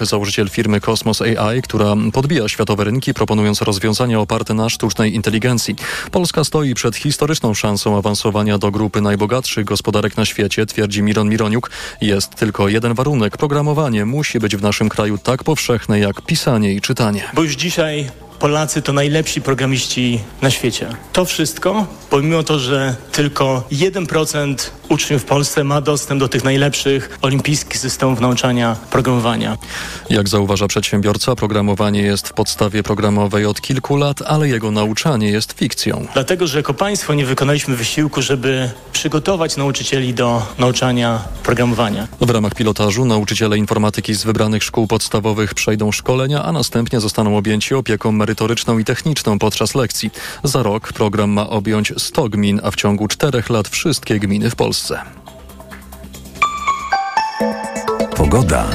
Założyciel firmy Cosmos AI, która podbija światowe rynki, proponując rozwiązania oparte na sztucznej inteligencji. Polska stoi przed historyczną szansą awansowania do grupy najbogatszych gospodarek na świecie, twierdzi Miron Mironiuk. Jest tylko jeden warunek. Programowanie musi być w naszym kraju tak powszechne jak pisanie i czytanie. Bo już dzisiaj Polacy to najlepsi programiści na świecie. To wszystko, pomimo to, że tylko 1% uczniów w Polsce ma dostęp do tych najlepszych olimpijskich systemów nauczania programowania. Jak zauważa przedsiębiorca, programowanie jest w podstawie programowej od kilku lat, ale jego nauczanie jest fikcją. Dlatego, że jako państwo nie wykonaliśmy wysiłku, żeby przygotować nauczycieli do nauczania programowania. W ramach pilotażu nauczyciele informatyki z wybranych szkół podstawowych przejdą szkolenia, a następnie zostaną objęci opieką merytoryczną i techniczną podczas lekcji. Za rok program ma objąć 100 gmin, a w ciągu czterech lat wszystkie gminy w Polsce. Pogoda.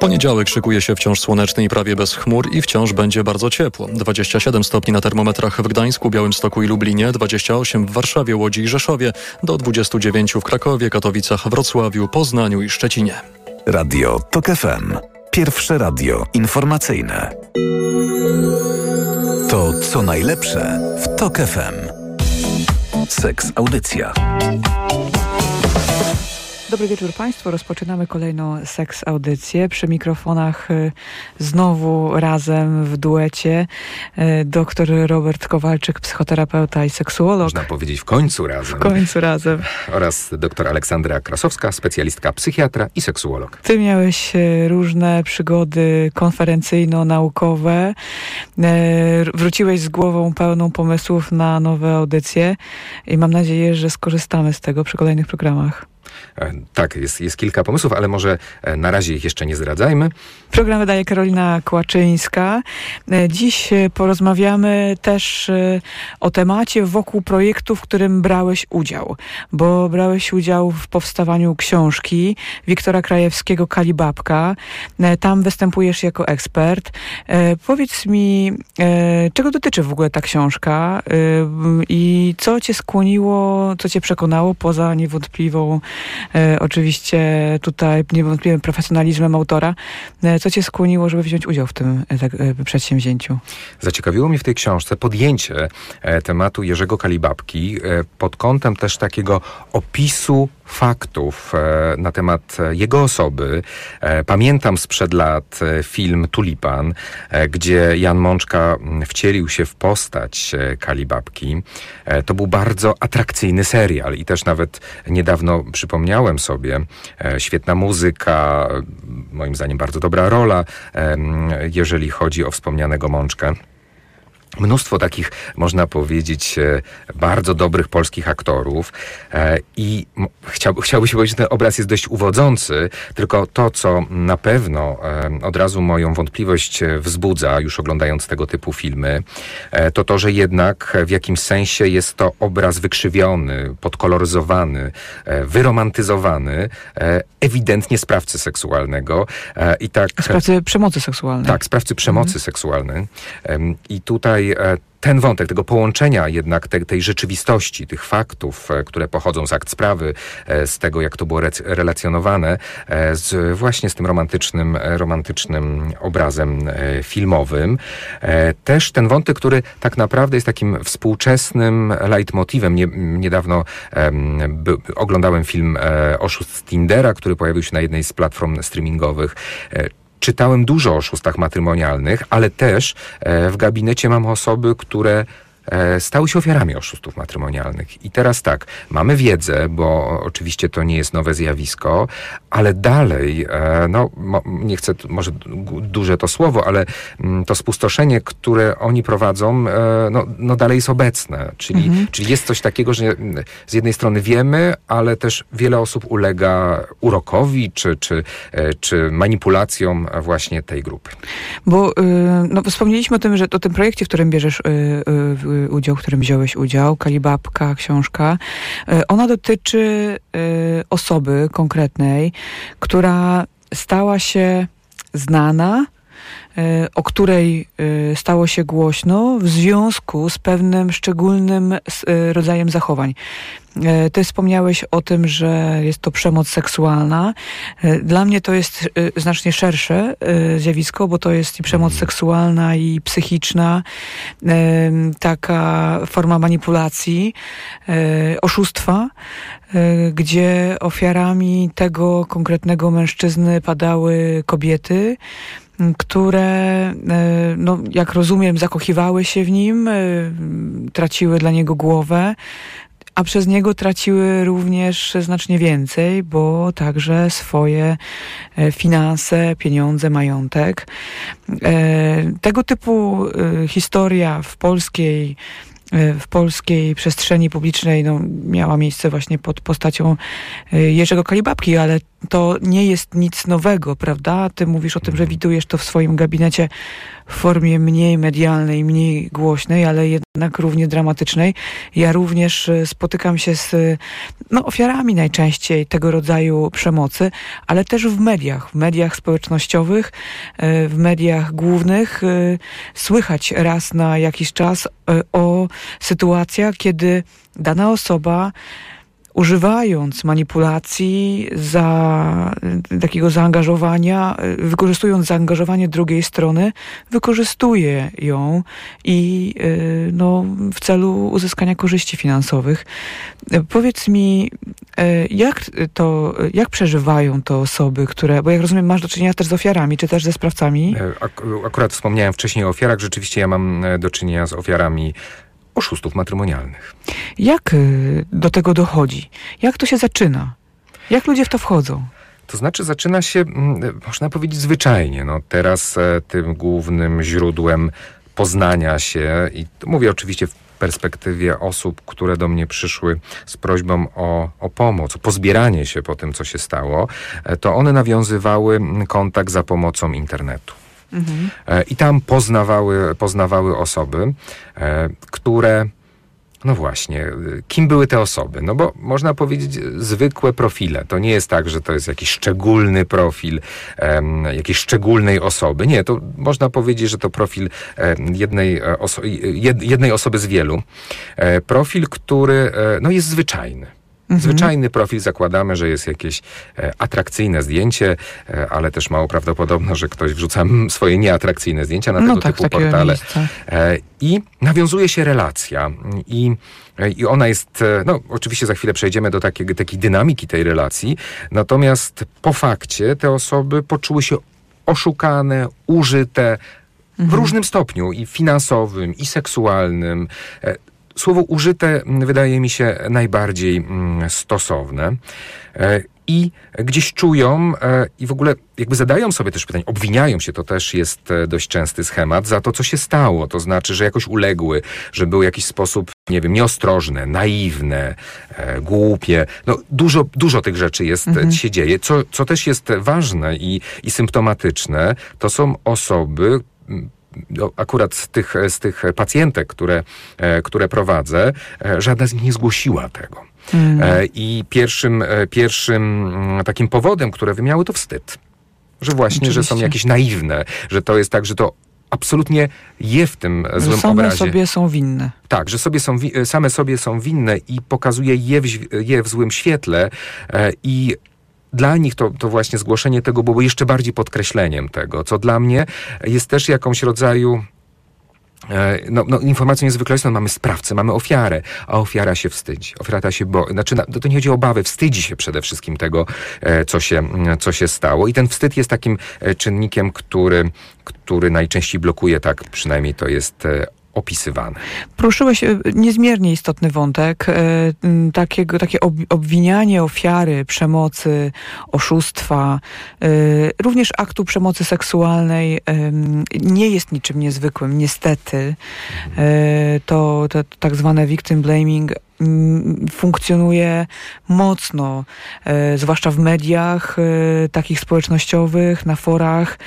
Poniedziałek szykuje się wciąż słoneczny i prawie bez chmur i wciąż będzie bardzo ciepło. 27 stopni na termometrach w Gdańsku, Białymstoku i Lublinie, 28 w Warszawie, Łodzi i Rzeszowie, do 29 w Krakowie, Katowicach, Wrocławiu, Poznaniu i Szczecinie. Radio TOK FM. Pierwsze radio informacyjne. To co najlepsze w TOK FM. Seks Audycja. Dobry wieczór Państwu. Rozpoczynamy kolejną seks audycję. Przy mikrofonach y, znowu razem w duecie y, dr Robert Kowalczyk, psychoterapeuta i seksuolog. Można powiedzieć w końcu razem. W końcu razem. Oraz dr Aleksandra Krasowska, specjalistka psychiatra i seksuolog. Ty miałeś y, różne przygody konferencyjno-naukowe. Wróciłeś z głową pełną pomysłów na nowe audycje i mam nadzieję, że skorzystamy z tego przy kolejnych programach. E, tak, jest, jest kilka pomysłów, ale może e, na razie ich jeszcze nie zdradzajmy. Program wydaje Karolina Kłaczyńska. E, dziś porozmawiamy też o temacie wokół projektu, w którym brałeś udział, bo brałeś udział w powstawaniu książki Wiktora Krajewskiego Kalibabka. Tam występujesz jako ekspert. Powiedz mi, czego dotyczy w ogóle ta książka i co cię skłoniło, co cię przekonało poza niewątpliwą oczywiście tutaj niewątpliwym profesjonalizmem autora. E, co cię skłoniło, żeby wziąć udział w tym e, przedsięwzięciu? Zaciekawiło mnie w tej książce podjęcie e, tematu Jerzego Kalibabki e, pod kątem też takiego opisu faktów e, na temat jego osoby. Pamiętam sprzed lat film Tulipan, gdzie Jan Mączka wcielił się w postać Kalibabki. To był bardzo atrakcyjny serial i też nawet niedawno przypomniałem sobie, świetna muzyka, moim zdaniem bardzo dobra rola, jeżeli chodzi o wspomnianego Mączkę. Mnóstwo takich, można powiedzieć, e, bardzo dobrych polskich aktorów e, i chciał, chciałby się powiedzieć, że ten obraz jest dość uwodzący, tylko to, co na pewno e, od razu moją wątpliwość wzbudza, już oglądając tego typu filmy, to to, że jednak w jakimś sensie jest to obraz wykrzywiony, podkoloryzowany, wyromantyzowany, ewidentnie sprawcy seksualnego i tak... Sprawcy przemocy seksualnej. Tak, sprawcy przemocy mhm. seksualnej. I tutaj uh, ten wątek, tego połączenia jednak te, tej rzeczywistości, tych faktów, e, które pochodzą z akt sprawy, e, z tego, jak to było relacjonowane, e, z, właśnie z tym romantycznym, romantycznym obrazem filmowym. Też ten wątek, który tak naprawdę jest takim współczesnym leitmotivem. Nie, niedawno by, oglądałem film Oszust Tindera, który pojawił się na jednej z platform streamingowych czytałem dużo o oszustach matrymonialnych, ale też e, w gabinecie mam osoby, które stały się ofiarami oszustów matrymonialnych. I teraz tak, mamy wiedzę, bo oczywiście to nie jest nowe zjawisko, ale dalej, e, no nie chcę, może duże to słowo, ale mm, to spustoszenie, które oni prowadzą, e, no, no dalej jest obecne. Czyli, mhm. czyli jest coś takiego, że mm, z jednej strony wiemy, ale też wiele osób ulega urokowi czy, czy, czy manipulacjom właśnie tej grupy. Bo no, wspomnieliśmy o tym, że o tym projekcie, w którym bierzesz udział, w którym wziąłeś udział, Kalibabka, książka. E, ona dotyczy e, osoby konkretnej, która stała się znana o której stało się głośno w związku z pewnym szczególnym rodzajem zachowań. E, ty wspomniałeś o tym, że jest to przemoc seksualna. E, dla mnie to jest e, znacznie szersze zjawisko, bo to jest i przemoc mhm. seksualna, i psychiczna, taka forma manipulacji, oszustwa, gdzie ofiarami tego konkretnego mężczyzny padały kobiety, które, no, jak rozumiem, zakochiwały się w nim, traciły dla niego głowę, a przez niego traciły również znacznie więcej, bo także swoje e, finanse, pieniądze, majątek. E, tego typu e, historia w polskiej w polskiej przestrzeni publicznej no, miała miejsce właśnie pod postacią Jerzego Kalibabki, ale to nie jest nic nowego, prawda? Ty mówisz o tym, że mhm. widujesz to w swoim gabinecie w formie mniej medialnej, mniej głośnej, ale jednak równie dramatycznej. Ja również e, spotykam się z no, ofiarami najczęściej tego rodzaju przemocy, ale też w mediach, w mediach społecznościowych, e, w mediach głównych słychać raz na jakiś czas o sytuacjach, kiedy dana osoba używając manipulacji za takiego zaangażowania, wykorzystując zaangażowanie drugiej strony, wykorzystuje ją i y, no, w celu uzyskania korzyści finansowych. Powiedz mi, y, jak to, jak przeżywają to osoby, które, bo jak rozumiem, masz do czynienia też z ofiarami, czy też ze sprawcami? E, ak akurat wspomniałem wcześniej o ofiarach, rzeczywiście ja mam e, do czynienia z ofiarami oszustów matrymonialnych. Jak y, do tego dochodzi? Jak to się zaczyna? Jak ludzie w to wchodzą? To znaczy zaczyna się, mm, można powiedzieć, zwyczajnie. No, teraz e, tym głównym źródłem poznania się, i mówię oczywiście w perspektywie osób, które do mnie przyszły z prośbą o, o pomoc, o pozbieranie się po tym, co się stało, e, to one nawiązywały kontakt za pomocą internetu. Mhm. I tam poznawały, poznawały osoby, e, które no właśnie, kim były te osoby? No bo można powiedzieć zwykłe profile. To nie jest tak, że to jest jakiś szczególny profil um, jakiejś szczególnej osoby. Nie, to można powiedzieć, że to profil um, jednej, oso jednej osoby z wielu. Um, profil, który no, jest zwyczajny. Mhm. Zwyczajny profil zakładamy, że jest jakieś e, atrakcyjne zdjęcie, e, ale też mało prawdopodobne, że ktoś wrzuca swoje nieatrakcyjne zdjęcia na no tego tak, typu portale. E, I nawiązuje się relacja. I i ona jest, no oczywiście za chwilę przejdziemy do takiej, takiej dynamiki tej relacji, natomiast po fakcie te osoby poczuły się oszukane, użyte w mhm. różnym stopniu i finansowym, i seksualnym słowo użyte wydaje mi się najbardziej mm, stosowne. E, I gdzieś czują e, i w ogóle jakby zadają sobie też pytanie, obwiniają się, to też jest e, dość częsty schemat, za to, co się stało. To znaczy, że jakoś uległy, że były w jakiś sposób, nie wiem, nieostrożne, naiwne, głupie. No, dużo, dużo tych rzeczy jest, mhm. się dzieje. Co, co też jest ważne i, i symptomatyczne, to są osoby, akurat z tych, z tych pacjentek, które, e, które prowadzę, e, żadna z nich nie zgłosiła tego. Mm. I pierwszym, pierwszym mm, takim powodem, które wymiały, to wstyd. Że właśnie, Oczywiście. że są jakieś naiwne, że to jest tak, że to absolutnie je w tym że złym same obrazie. sobie są winne. Tak, że sobie są, same sobie są winne i pokazuje je w, je w złym świetle i dla nich to, to właśnie zgłoszenie tego było jeszcze bardziej podkreśleniem tego, co dla mnie jest też jakąś rodzaju e, no, no, informacją niezwykle no, mamy sprawcę, mamy ofiarę, a ofiara się wstydzi. Ofiara się bo, znaczy, to nie chodzi o obawę, wstydzi się przede wszystkim tego, e, co się, co się stało. I ten wstyd jest takim e, czynnikiem, który, który najczęściej blokuje, tak przynajmniej to jest opisywane. Poruszyłeś e, niezmiernie istotny wątek, e, takiego, takie obwinianie ofiary przemocy, oszustwa, e, również aktu przemocy seksualnej nie jest niczym niezwykłym, niestety. To, to tak zwane victim blaming funkcjonuje mocno, e, zwłaszcza w mediach e, takich społecznościowych, na forach.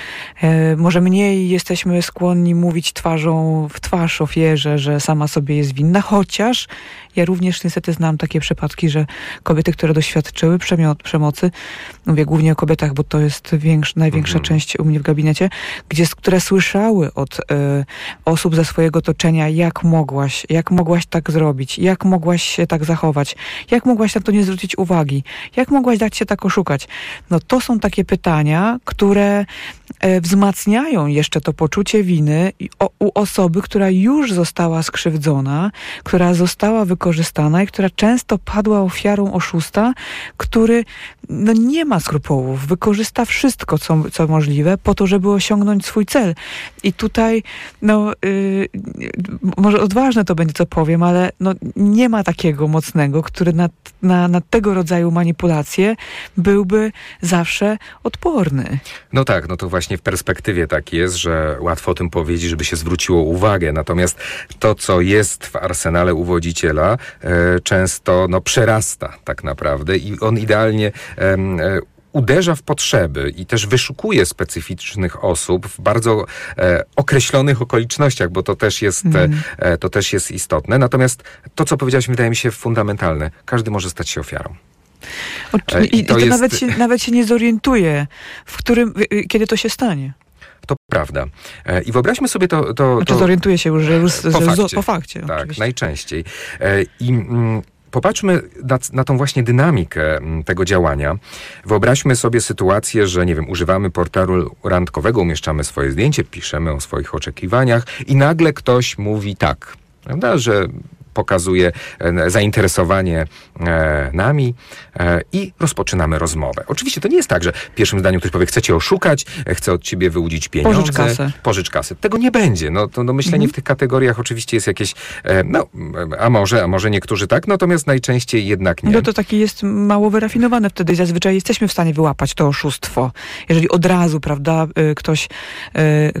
E, może mniej jesteśmy skłonni mówić twarzą w twarz ofierze, że sama sobie jest winna, chociaż ja również niestety znam takie przypadki, że kobiety, które doświadczyły przemocy, mówię głównie o kobietach, bo to jest większy, największa mhm. część u mnie w gabinecie, gdzie, które słyszały od y, osób ze swojego otoczenia, jak mogłaś, jak mogłaś tak zrobić, jak mogłaś się tak zachować, jak mogłaś na to nie zwrócić uwagi, jak mogłaś dać się tak oszukać. No to są takie pytania, które y, wzmacniają jeszcze to poczucie winy u osoby, która już została skrzywdzona, która została wykorzystana i która często padła ofiarą oszusta, który no, nie ma skrupułów, wykorzysta wszystko, co, co możliwe po to, żeby osiągnąć swój cel. I tutaj, no, yy, może odważne to będzie, co powiem, ale no, nie ma takiego mocnego, który na, na, na tego rodzaju manipulacje byłby zawsze odporny. No tak, no to właśnie w perspektywie tak jest, że łatwo o tym powiedzieć, żeby się zwróciło uwagę. Natomiast to, co jest w arsenale uwodziciela, E, często no, przerasta tak naprawdę i on idealnie uderza w potrzeby i też wyszukuje specyficznych osób w bardzo e, określonych okolicznościach, bo to też jest mm. e, to też jest istotne. Natomiast to, co powiedziałeś, wydaje mi się fundamentalne. Każdy może stać się ofiarą. I, I, to, jest... nawet, się, nawet się nie zorientuje, w którym, kiedy to się stanie. To prawda. E, I wyobraźmy sobie to... to, znaczy to zorientuje się już, że już po, fakcie. po fakcie. Tak, oczywiście. najczęściej. E, I mm, popatrzmy na, na tą właśnie dynamikę mm, tego działania. Wyobraźmy sobie sytuację, że nie wiem, używamy portalu randkowego, umieszczamy swoje zdjęcie, piszemy o swoich oczekiwaniach i nagle ktoś mówi tak, prawda, że pokazuje e, zainteresowanie e, nami e, i rozpoczynamy rozmowę. Oczywiście to nie jest tak, że w pierwszym zdaniu ktoś powie, chce cię oszukać, chce od ciebie wyłudzić pieniądze. Pożycz kasę. Pożycz kasę. Tego nie będzie. No, to no, myślenie mhm. w tych kategoriach oczywiście jest jakieś, no, a może, a może niektórzy tak, natomiast najczęściej jednak nie. No to taki jest mało wyrafinowane wtedy. Zazwyczaj jesteśmy w stanie wyłapać to oszustwo. Jeżeli od razu, prawda, ktoś,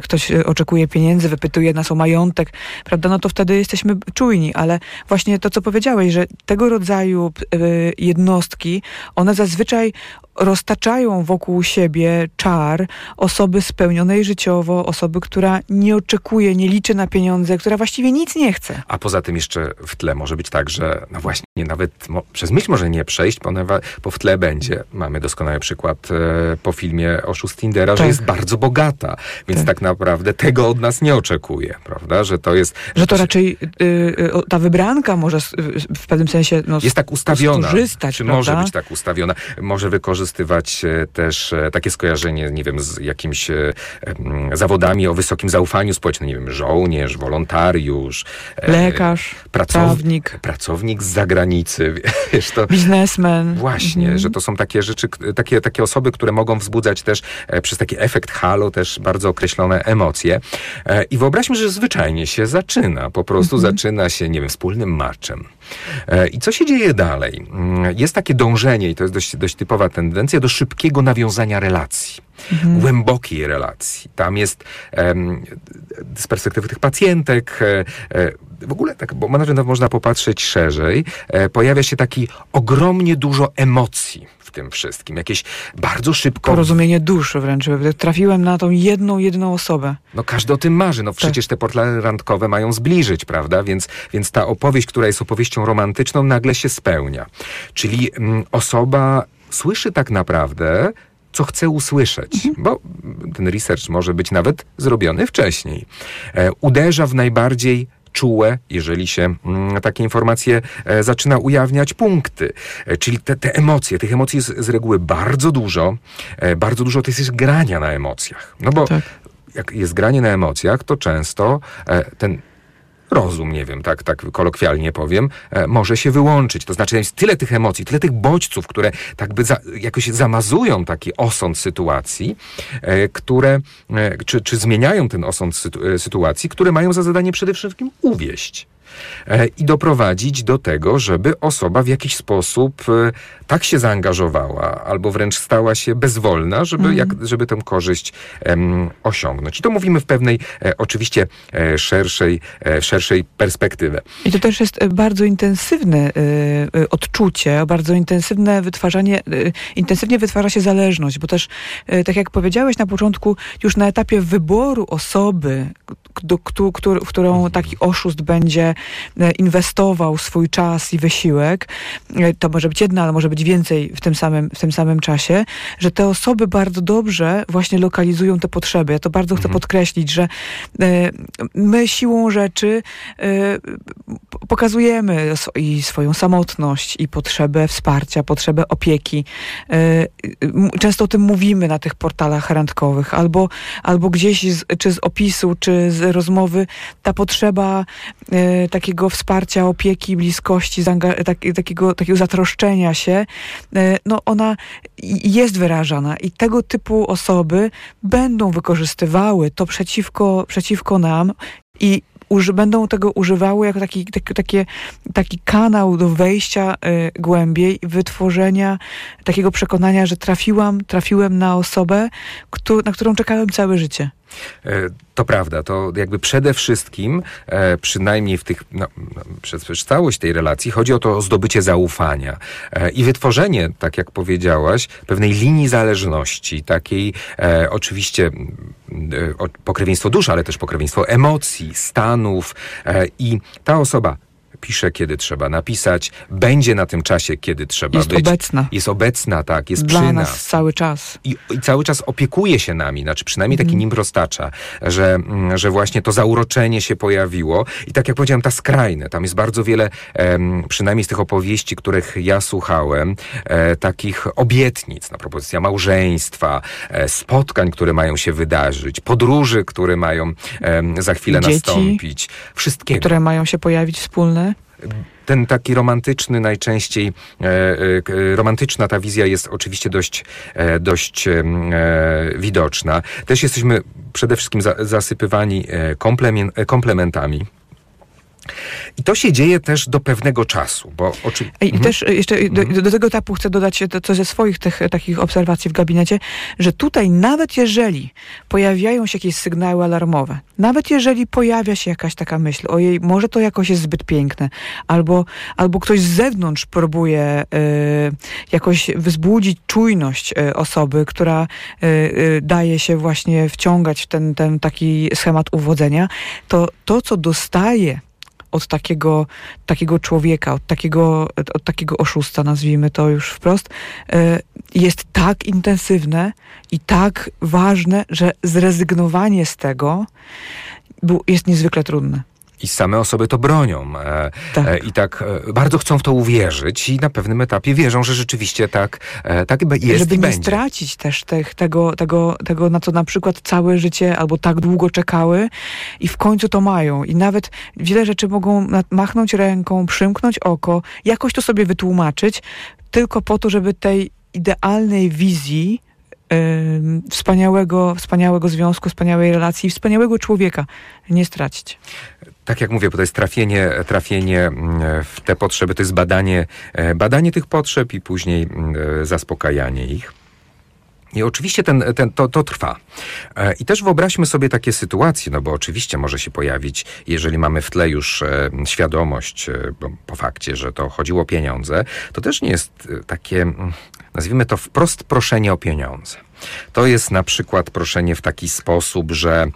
ktoś oczekuje pieniędzy, wypytuje nas o majątek, prawda, no to wtedy jesteśmy czujni, ale właśnie to, co powiedziałeś, że tego rodzaju y, jednostki, one zazwyczaj roztaczają wokół siebie czar osoby spełnionej życiowo, osoby, która nie oczekuje, nie liczy na pieniądze, która właściwie nic nie chce. A poza tym jeszcze w tle może być tak, że no właśnie nawet przez myśl może nie przejść, bo w tle będzie. Mamy doskonały przykład e, po filmie Oszust Tindera, tak. że jest bardzo bogata, więc tak. tak. naprawdę tego od nas nie oczekuje, prawda? Że to jest... Że to raczej y, y, ta wybranka może w pewnym sensie no, jest tak ustawiona. Czy prawda? może być tak ustawiona? Może wykorzystać wykorzystywać e, też e, takie skojarzenie, nie wiem, z jakimiś e, zawodami o wysokim zaufaniu społecznym, nie wiem, żołnierz, wolontariusz, lekarz, pracownik, pracownik z zagranicy, wiesz, to... Biznesmen. Właśnie, mhm. że to są takie rzeczy, takie, takie osoby, które mogą wzbudzać też przez taki efekt halo też bardzo określone emocje. I wyobraźmy, że zwyczajnie się zaczyna, po prostu mhm. zaczyna się, nie wiem, wspólnym marczem. I co się dzieje dalej? Mm, jest takie dążenie, i to jest dość, dość typowa tendencja, do szybkiego nawiązania relacji. Mhm. Głębokiej relacji. Tam jest z perspektywy tych pacjentek, e, e, w ogóle tak, bo można popatrzeć szerzej, e, pojawia się taki ogromnie dużo emocji w tym wszystkim. Jakieś bardzo szybko... Porozumienie duszy wręcz. Trafiłem na tą jedną, jedną osobę. No każdy o tym marzy. No przecież te portale randkowe mają zbliżyć, prawda? Więc, więc ta opowieść, która jest opowieścią romantyczną, nagle się spełnia. Czyli mm, osoba słyszy tak naprawdę co chce usłyszeć, mhm. bo ten research może być nawet zrobiony wcześniej. E, uderza w najbardziej czułe, jeżeli się mm, takie informacje e, zaczyna ujawniać, punkty. E, czyli te, te emocje, tych emocji jest z reguły bardzo dużo, e, bardzo dużo to jest grania na emocjach. No bo tak. jak jest granie na emocjach, to często ten rozum, nie wiem, tak, tak kolokwialnie powiem, e, może się wyłączyć. To znaczy jest tyle tych emocji, tyle tych bodźców, które tak by za, jakoś zamazują taki osąd sytuacji, e, które, e, czy, czy zmieniają ten osąd sytuacji, które mają za zadanie przede wszystkim uwieść. E, i doprowadzić do tego, żeby osoba w jakiś sposób e, tak się zaangażowała, albo wręcz stała się bezwolna, żeby, mm. jak, żeby tę korzyść em, osiągnąć. I to mówimy w pewnej e, oczywiście e, szerszej, e, szerszej perspektywie. I to też jest bardzo intensywne odczucie, bardzo intensywne wytwarzanie, intensywnie wytwarza się zależność, bo też, tak jak powiedziałeś na początku, już na etapie wyboru osoby, do, w którą mhm. taki oszust będzie inwestował swój czas i wysiłek, to może być jedna, ale może być więcej w tym samym, w tym samym czasie, że te osoby bardzo dobrze właśnie lokalizują te potrzeby. Ja to bardzo chcę mhm. podkreślić, że my siłą rzeczy pokazujemy i swoją samotność, i potrzebę wsparcia, potrzebę opieki. Często o tym mówimy na tych portalach randkowych, albo, albo gdzieś z, czy z opisu, czy z rozmowy ta potrzeba e, takiego wsparcia, opieki, bliskości, tak, takiego, takiego zatroszczenia się, e, no ona jest wyrażana i tego typu osoby będą wykorzystywały to przeciwko, przeciwko nam i uży, będą tego używały jako taki, taki, takie, taki kanał do wejścia y, głębiej, wytworzenia takiego przekonania, że trafiłam, trafiłem na osobę, na którą czekałem całe życie. E, to prawda, to jakby przede wszystkim, e, przynajmniej w tych, no, no, przez, całość tej relacji, chodzi o to o zdobycie zaufania e, i wytworzenie, tak jak powiedziałaś, pewnej linii zależności, takiej oczywiście pokrewieństwo dusz, ale też pokrewieństwo emocji, stanów i ta osoba pisze, kiedy trzeba napisać, będzie na tym czasie, kiedy trzeba jest być. Jest obecna. Jest obecna, tak, jest Dla przy nas. nas. cały czas. I, I, cały czas opiekuje się nami, znaczy przynajmniej taki mm. nim prostacza, że, że właśnie to zauroczenie się pojawiło. I tak jak powiedziałem, ta skrajne, tam jest bardzo wiele, em, przynajmniej z tych opowieści, których ja słuchałem, e, takich obietnic na propozycja małżeństwa, e, spotkań, które mają się wydarzyć, podróży, które mają e, za chwilę Dzieci, nastąpić. Wszystkiego. Które mają się pojawić wspólne ten taki romantyczny najczęściej, e, e, romantyczna ta wizja jest oczywiście dość, e, dość widoczna. Też jesteśmy przede wszystkim za, zasypywani komplementami i to się dzieje też do pewnego czasu, bo oczywiście... I mhm. też jeszcze do, mhm. do, tego etapu chcę dodać coś ze swoich tych, takich obserwacji w gabinecie, że tutaj nawet jeżeli pojawiają się jakieś sygnały alarmowe, nawet jeżeli pojawia się jakaś taka myśl, ojej, może to jakoś jest zbyt piękne, albo, albo ktoś z zewnątrz próbuje y, jakoś wzbudzić czujność y, osoby, która y, daje się właśnie wciągać w ten, ten taki schemat uwodzenia, to to, co dostaje od takiego, takiego człowieka, od takiego, od takiego oszusta, nazwijmy to już wprost, e, jest tak intensywne i tak ważne, że zrezygnowanie z tego jest niezwykle trudne. I same osoby to bronią. E, tak. E, I tak e, bardzo chcą w to uwierzyć i na pewnym etapie wierzą, że rzeczywiście tak, tak jest Żeby i nie będzie. stracić też tych, tego, tego, tego, na co na przykład całe życie albo tak długo czekały i w końcu to mają. I nawet wiele rzeczy mogą machnąć ręką, przymknąć oko, jakoś to sobie wytłumaczyć, tylko po to, żeby tej idealnej wizji wspaniałego, wspaniałego związku, wspaniałej relacji, wspaniałego człowieka nie stracić. Tak jak mówię, bo to jest trafienie, trafienie mm, w te potrzeby, to jest badanie, e, badanie tych potrzeb i później mm, e, zaspokajanie ich. I oczywiście ten, ten, to, to trwa. E, I też wyobraźmy sobie takie sytuacje, no bo oczywiście może się pojawić, jeżeli mamy w tle już świadomość po fakcie, że to chodziło o pieniądze, to też nie jest takie, mm, nazwijmy to wprost proszenie o pieniądze. To jest na przykład proszenie w taki sposób, że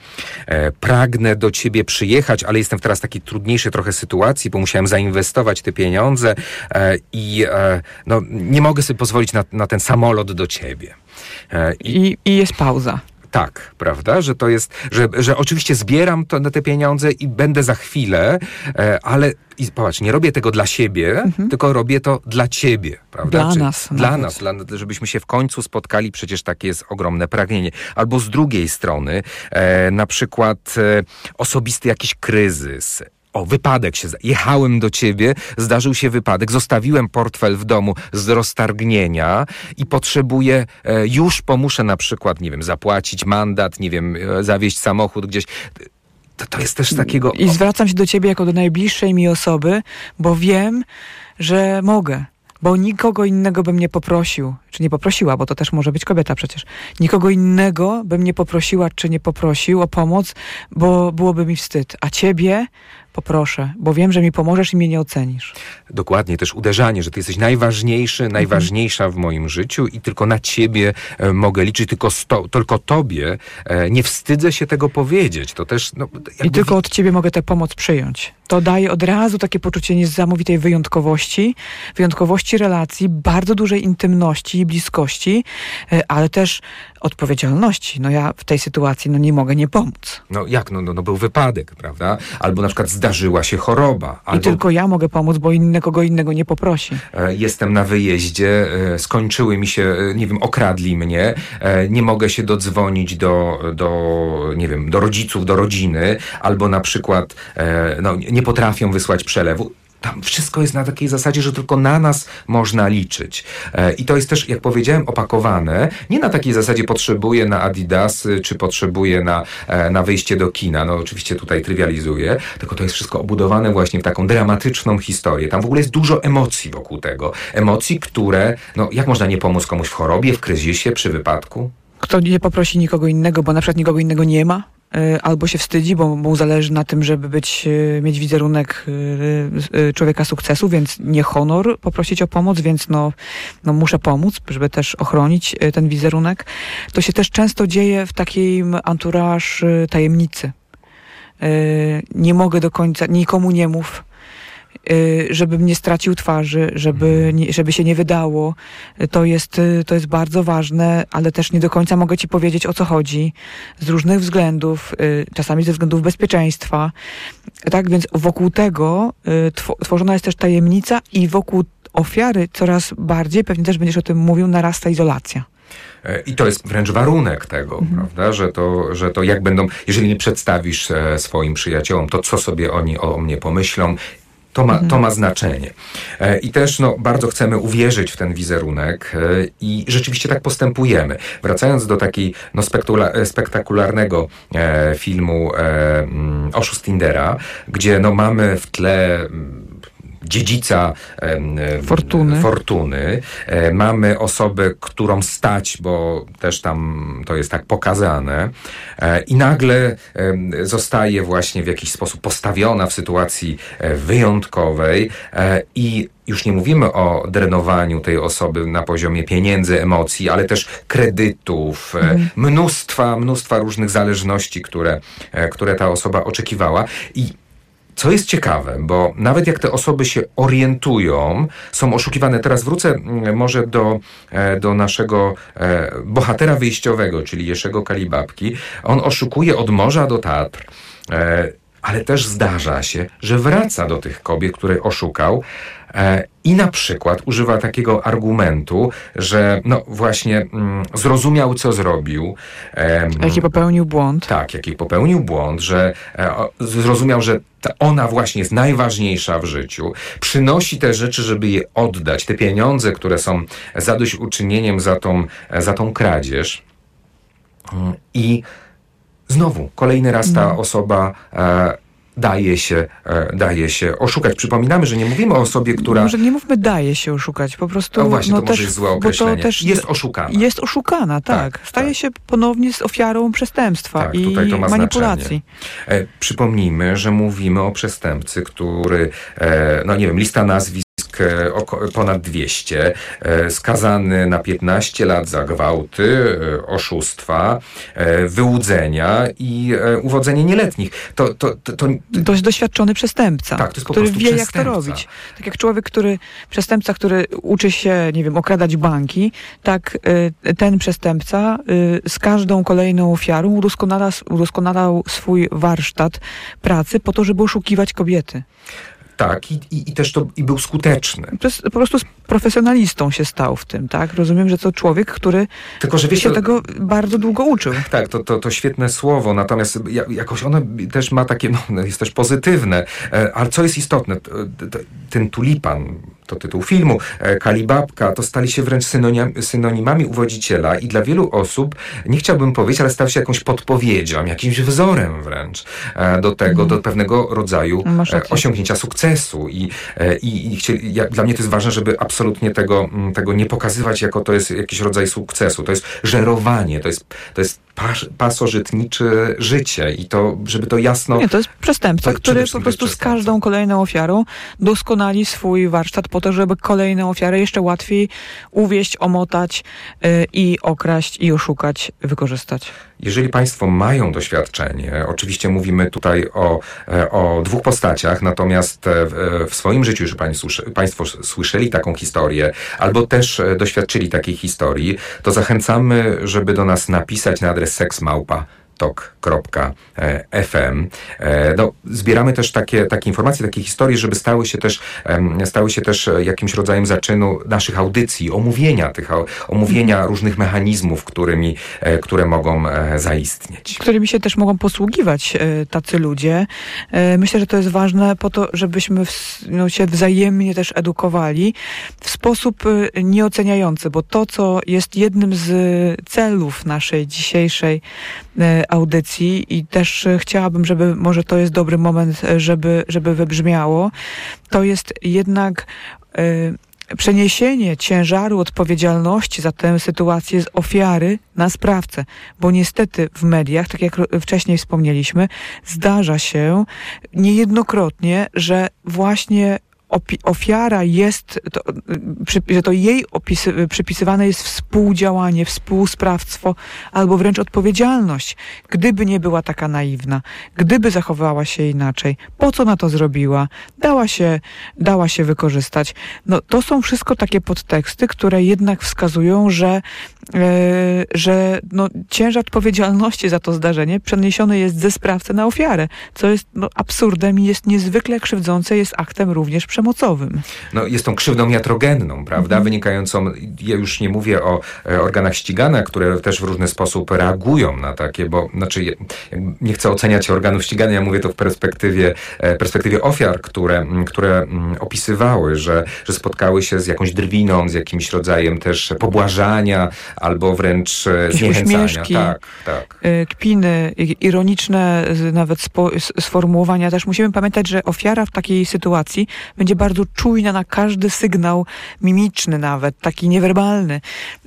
e, pragnę do ciebie przyjechać, ale jestem w teraz takiej trudniejszej trochę sytuacji, bo musiałem zainwestować te pieniądze e, i e, no, nie mogę sobie pozwolić na, na ten samolot do ciebie. E, I, I jest pauza tak, prawda? Że to jest, że, że oczywiście zbieram to, te pieniądze i będę za chwilę, e, ale i popatrz, nie robię tego dla siebie, mhm. tylko robię to dla ciebie, prawda? Dla Czy, nas. Dla nawet. nas, dla, żebyśmy się w końcu spotkali, przecież takie jest ogromne pragnienie. Albo z drugiej strony, e, na przykład e, osobisty jakiś kryzys, o, wypadek się. Jechałem do ciebie, zdarzył się wypadek, zostawiłem portfel w domu z roztargnienia i potrzebuję, e, już pomuszę na przykład, nie wiem, zapłacić mandat, nie wiem, e, zawieźć samochód gdzieś to, to jest też takiego... I zwracam się do ciebie jako do najbliższej mi osoby, bo wiem, że mogę bo nikogo innego bym nie poprosił, czy nie poprosiła, bo to też może być kobieta przecież. Nikogo innego bym nie poprosiła, czy nie poprosił o pomoc, bo byłoby mi wstyd. A ciebie poproszę, bo wiem, że mi pomożesz i mnie nie ocenisz. Dokładnie, też uderzanie, że ty jesteś najważniejszy, najważniejsza w moim życiu i tylko na ciebie e, mogę liczyć, tylko, sto, tylko tobie. E, nie wstydzę się tego powiedzieć. To też. No, I tylko od ciebie mogę tę pomoc przyjąć. To daje od razu takie poczucie niesamowitej wyjątkowości, wyjątkowości relacji, bardzo dużej intymności i bliskości, e, ale też odpowiedzialności. No ja w tej sytuacji no nie mogę nie pomóc. No jak? No, no, no był wypadek, prawda? Albo na przykład zdarzyła się choroba. Albo... I tylko ja mogę pomóc, bo inny kogo innego nie poprosi. E, jestem na wyjeździe, e, skończyły mi się, nie wiem, okradli mnie, nie mogę się dodzwonić do, do nie wiem, do rodziców, do rodziny, albo na przykład no, nie potrafią wysłać przelewu tam wszystko jest na takiej zasadzie, że tylko na nas można liczyć. E, I to jest też, jak powiedziałem, opakowane. Nie na takiej zasadzie potrzebuję na Adidasy, czy potrzebuję na, e, na wyjście do kina. No oczywiście tutaj trywializuję, tylko to jest wszystko obudowane właśnie w taką dramatyczną historię. Tam w ogóle jest dużo emocji wokół tego. Emocji, które, no jak można nie pomóc komuś w chorobie, w kryzysie, przy wypadku? Kto nie poprosi nikogo innego, bo na przykład nikogo innego nie ma? E, albo się wstydzi, bo mu zależy na tym, żeby być, e, mieć wizerunek e, człowieka sukcesu, więc nie honor poprosić o pomoc, więc no, no muszę pomóc, żeby też ochronić ten wizerunek. To się też często dzieje w takim entourage tajemnicy. Nie mogę do końca, nikomu nie mów, żebym nie stracił twarzy, żeby, mhm. żeby się nie wydało. To jest, y, to jest bardzo ważne, ale też nie do końca mogę ci powiedzieć o co chodzi. Z różnych względów, y, czasami ze względów bezpieczeństwa. Tak więc wokół tego tworzona jest też tajemnica i wokół ofiary coraz bardziej, pewnie też będziesz o tym mówił, narasta izolacja. E, I to jest wręcz warunek tego, mhm. prawda, że to, że to jak będą, jeżeli nie przedstawisz e, swoim przyjaciołom, to co sobie oni o mnie pomyślą, to ma, to ma znaczenie. E, I też no, bardzo chcemy uwierzyć w ten wizerunek e, i rzeczywiście tak postępujemy. Wracając do takiej no, spektakularnego e, filmu e, mm, Oszust Tindera, gdzie no, mamy w tle mm, dziedzica fortuny. fortuny. E, mamy osobę, którą stać, bo też tam to jest tak pokazane. E, I nagle zostaje właśnie w jakiś sposób postawiona w sytuacji e, wyjątkowej i już nie mówimy o drenowaniu tej osoby na poziomie pieniędzy, emocji, ale też kredytów, mhm. mnóstwa, mnóstwa różnych zależności, które, które ta osoba oczekiwała. I co jest ciekawe, bo nawet jak te osoby się orientują, są oszukiwane. Teraz wrócę mm, może do, e, do naszego e, bohatera wyjściowego, czyli Jeszego Kalibabki. On oszukuje od morza do Tatr e, ale też zdarza się, że wraca do tych kobiet, które oszukał, I na przykład używa takiego argumentu, że no właśnie mm, zrozumiał, co zrobił. Jaki popełnił błąd. Tak, jaki popełnił błąd, że e, zrozumiał, że ona właśnie jest najważniejsza w życiu. Przynosi te rzeczy, żeby je oddać. Te pieniądze, które są zadośćuczynieniem za tą, za tą kradzież. Mm, I znowu, kolejny raz ta no. osoba e, daje się, e, daje się oszukać. Przypominamy, że nie mówimy o osobie, która... Może nie mówmy daje się oszukać, po prostu... No właśnie, no to też, może jest złe określenie. Też jest oszukana. Jest oszukana, tak. tak Staje tak. się ponownie z ofiarą przestępstwa tak, i manipulacji. E, przypomnijmy, że mówimy o przestępcy, który, e, no nie wiem, lista nazwisk E, ponad 200, e, skazany na 15 lat za gwałty, e, oszustwa, wyłudzenia i uwodzenie nieletnich. To, to, to, to... Dość doświadczony przestępca, tak, to jest który wie jak to robić. Tak jak człowiek, który, przestępca, który uczy się, nie wiem, okradać banki, tak ten przestępca z każdą kolejną ofiarą udoskonala, udoskonalał swój warsztat pracy po to, żeby oszukiwać kobiety. Tak, i, i, i, też to i był skuteczny. po prostu z profesjonalistą się stał w tym, tak? Rozumiem, że to człowiek, który Tylko, że wiesz, się tego bardzo długo uczył. Tak, to, to, to świetne słowo, natomiast jakoś ono też ma takie, no, jest też pozytywne, e, ale co jest istotne, ten tulipan, to tytuł filmu, e, Kalibabka, to stali się wręcz synonim, synonimami uwodziciela i dla wielu osób, nie chciałbym powiedzieć, ale stał się jakąś podpowiedzią, jakimś wzorem wręcz e, do tego, mm. do pewnego rodzaju e, osiągnięcia sukcesu. I, i, i chcieli, ja, dla mnie to jest ważne, żeby absolutnie tego, tego nie pokazywać jako to jest jakiś rodzaj sukcesu. To jest żerowanie, to jest, to jest pas, pasożytnicze życie i to, żeby to jasno... Nie, to jest przestępca, to, który po prostu z każdą kolejną ofiarą doskonali swój warsztat po to, żeby kolejne ofiary jeszcze łatwiej uwieść, omotać yy, i okraść i oszukać, wykorzystać. Jeżeli Państwo mają doświadczenie, oczywiście mówimy tutaj o, e, o dwóch postaciach, natomiast e, w, e, w swoim życiu, jeżeli Państwo słyszeli taką historię, albo też doświadczyli takiej historii, to zachęcamy, żeby do nas napisać na adres seksmałpa tok.fm. E, no, zbieramy też takie, takie informacje, takie historie, żeby stały się też, stały się też jakimś rodzajem zaczynu naszych audycji, omówienia tych, omówienia różnych mechanizmów, którymi, e, które mogą e, zaistnieć. Którymi się też mogą posługiwać tacy ludzie. Myślę, że to jest ważne po to, żebyśmy no, się wzajemnie też edukowali w sposób nieoceniający, bo to, co jest jednym z celów naszej dzisiejszej audycji i też chciałabym, żeby może to jest dobry moment, żeby, żeby wybrzmiało, to jest jednak przeniesienie ciężaru odpowiedzialności za tę sytuację z ofiary na sprawcę, bo niestety w mediach, tak jak wcześniej wspomnieliśmy, zdarza się niejednokrotnie, że właśnie ofiara jest, to, że to jej opisy, przypisywane jest współdziałanie, współsprawstwo albo wręcz odpowiedzialność. Gdyby nie była taka naiwna, gdyby zachowała się inaczej, po co na to zrobiła, dała się, dała się wykorzystać. No, to są wszystko takie podteksty, które jednak wskazują, że, e, że no, ciężar odpowiedzialności za to zdarzenie przeniesiony jest ze sprawcy na ofiarę, co jest no, absurdem i jest niezwykle krzywdzące, jest aktem również przemocowym. No, jest tą krzywdą iatrogenną, prawda, mhm. wynikającą, ja już nie mówię o e, organach ścigania, które też w różny sposób reagują na takie, bo znaczy nie chcę oceniać organów ścigania, ja mówię to w perspektywie, e, perspektywie ofiar, które, które opisywały, że, że spotkały się z jakąś drwiną, z jakimś rodzajem też pobłażania albo wręcz e, zniechęcania. Uśmieszki, tak, tak. Kpiny, ironiczne nawet sformułowania. Też musimy pamiętać, że ofiara w takiej sytuacji będzie bardzo czujna na każdy sygnał mimiczny nawet, taki niewerbalny.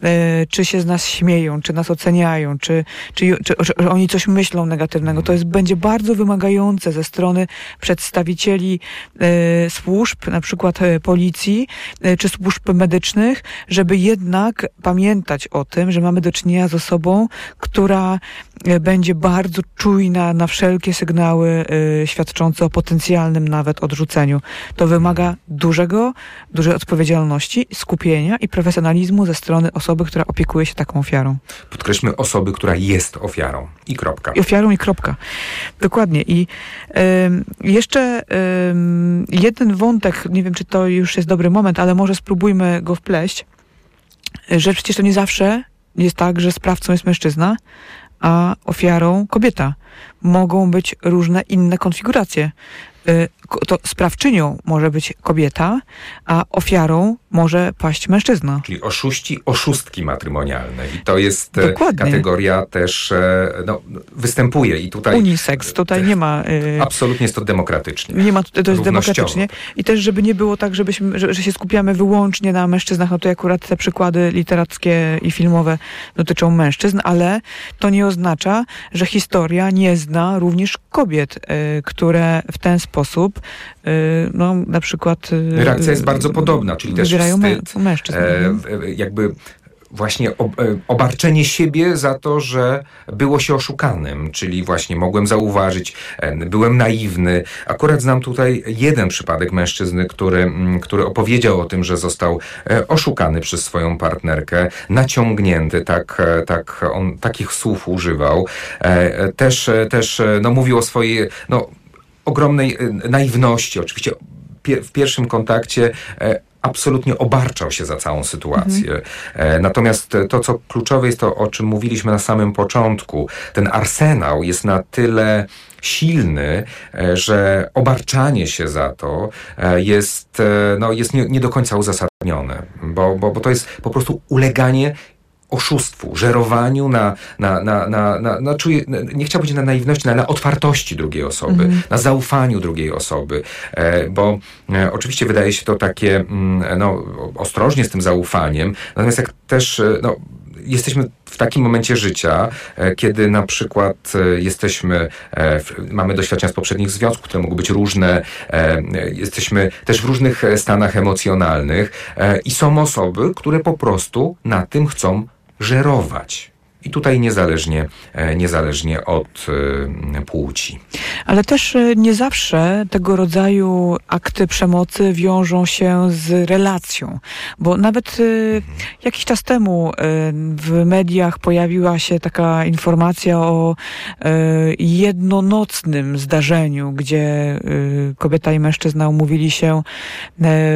E, czy się z nas śmieją, czy nas oceniają, czy, czy, czy, czy oni coś myślą negatywnego. To jest, będzie bardzo wymagające ze strony przedstawicieli e, służb, na przykład e, policji, czy służb medycznych, żeby jednak pamiętać o tym, że mamy do czynienia z osobą, która będzie bardzo czujna na wszelkie sygnały e, świadczące o potencjalnym nawet odrzuceniu. To wymaga dużego, dużej odpowiedzialności, skupienia i profesjonalizmu ze strony osoby, która opiekuje się taką ofiarą. Podkreślmy osoby, która jest ofiarą. I kropka. I ofiarą i kropka. Dokładnie. I y, jeszcze y, jeden wątek, nie wiem, czy to już jest dobry moment, ale może spróbujmy go wpleść, że przecież to nie zawsze jest tak, że sprawcą jest mężczyzna, a ofiarą kobieta. Mogą być różne inne konfiguracje. Y, to sprawczynią może być kobieta, a ofiarą może paść mężczyzna. Czyli oszuści, oszustki matrymonialne. I to jest e, Dokładnie. kategoria też, e, no, występuje i tutaj... Unisex, tutaj nie ma... Yy, absolutnie jest to demokratycznie. Nie ma, to jest demokratycznie. I też, żeby nie było tak, żebyśmy, że, że się skupiamy wyłącznie na mężczyznach, no to akurat te przykłady literackie i filmowe dotyczą mężczyzn, ale to nie oznacza, że historia nie zna również kobiet, yy, które w ten sposób yy, no, na przykład... Reakcja jest bardzo podobna, czyli też wstyd, mężczyzn. E, jakby właśnie e, obarczenie siebie za to, że było się oszukanym, czyli właśnie mogłem zauważyć, e, byłem naiwny. Akurat znam tutaj jeden przypadek mężczyzny, który, który opowiedział o tym, że został oszukany przez swoją partnerkę, naciągnięty, tak, tak on takich słów używał. Też, też no, mówił o swojej no, ogromnej naiwności. Oczywiście w pierwszym kontakcie absolutnie obarczał się za całą sytuację. Mhm. Natomiast to, co kluczowe jest to, o czym mówiliśmy na samym początku, ten arsenał jest na tyle silny, e, że obarczanie się za to e, jest, no, jest nie, nie do końca uzasadnione, bo, bo, bo to jest po prostu uleganie oszustwu, żerowaniu na, na, na, na, na, na czuję, nie chciałbym powiedzieć na naiwności, no, ale na otwartości drugiej osoby, mm. na zaufaniu drugiej osoby, e, bo e, oczywiście wydaje się to takie, mm, no, ostrożnie z tym zaufaniem, natomiast jak też, e, no, jesteśmy w takim momencie życia, e, kiedy na przykład e, jesteśmy, mamy doświadczenia z poprzednich związków, które mogą być różne, jesteśmy też w różnych stanach emocjonalnych i są osoby, które po prostu na tym chcą żerować. I tutaj niezależnie, e, niezależnie od e, płci. Ale też e, nie zawsze tego rodzaju akty przemocy wiążą się z relacją, bo nawet jakiś czas temu w mediach pojawiła się taka informacja o jednonocnym zdarzeniu, gdzie kobieta i mężczyzna umówili się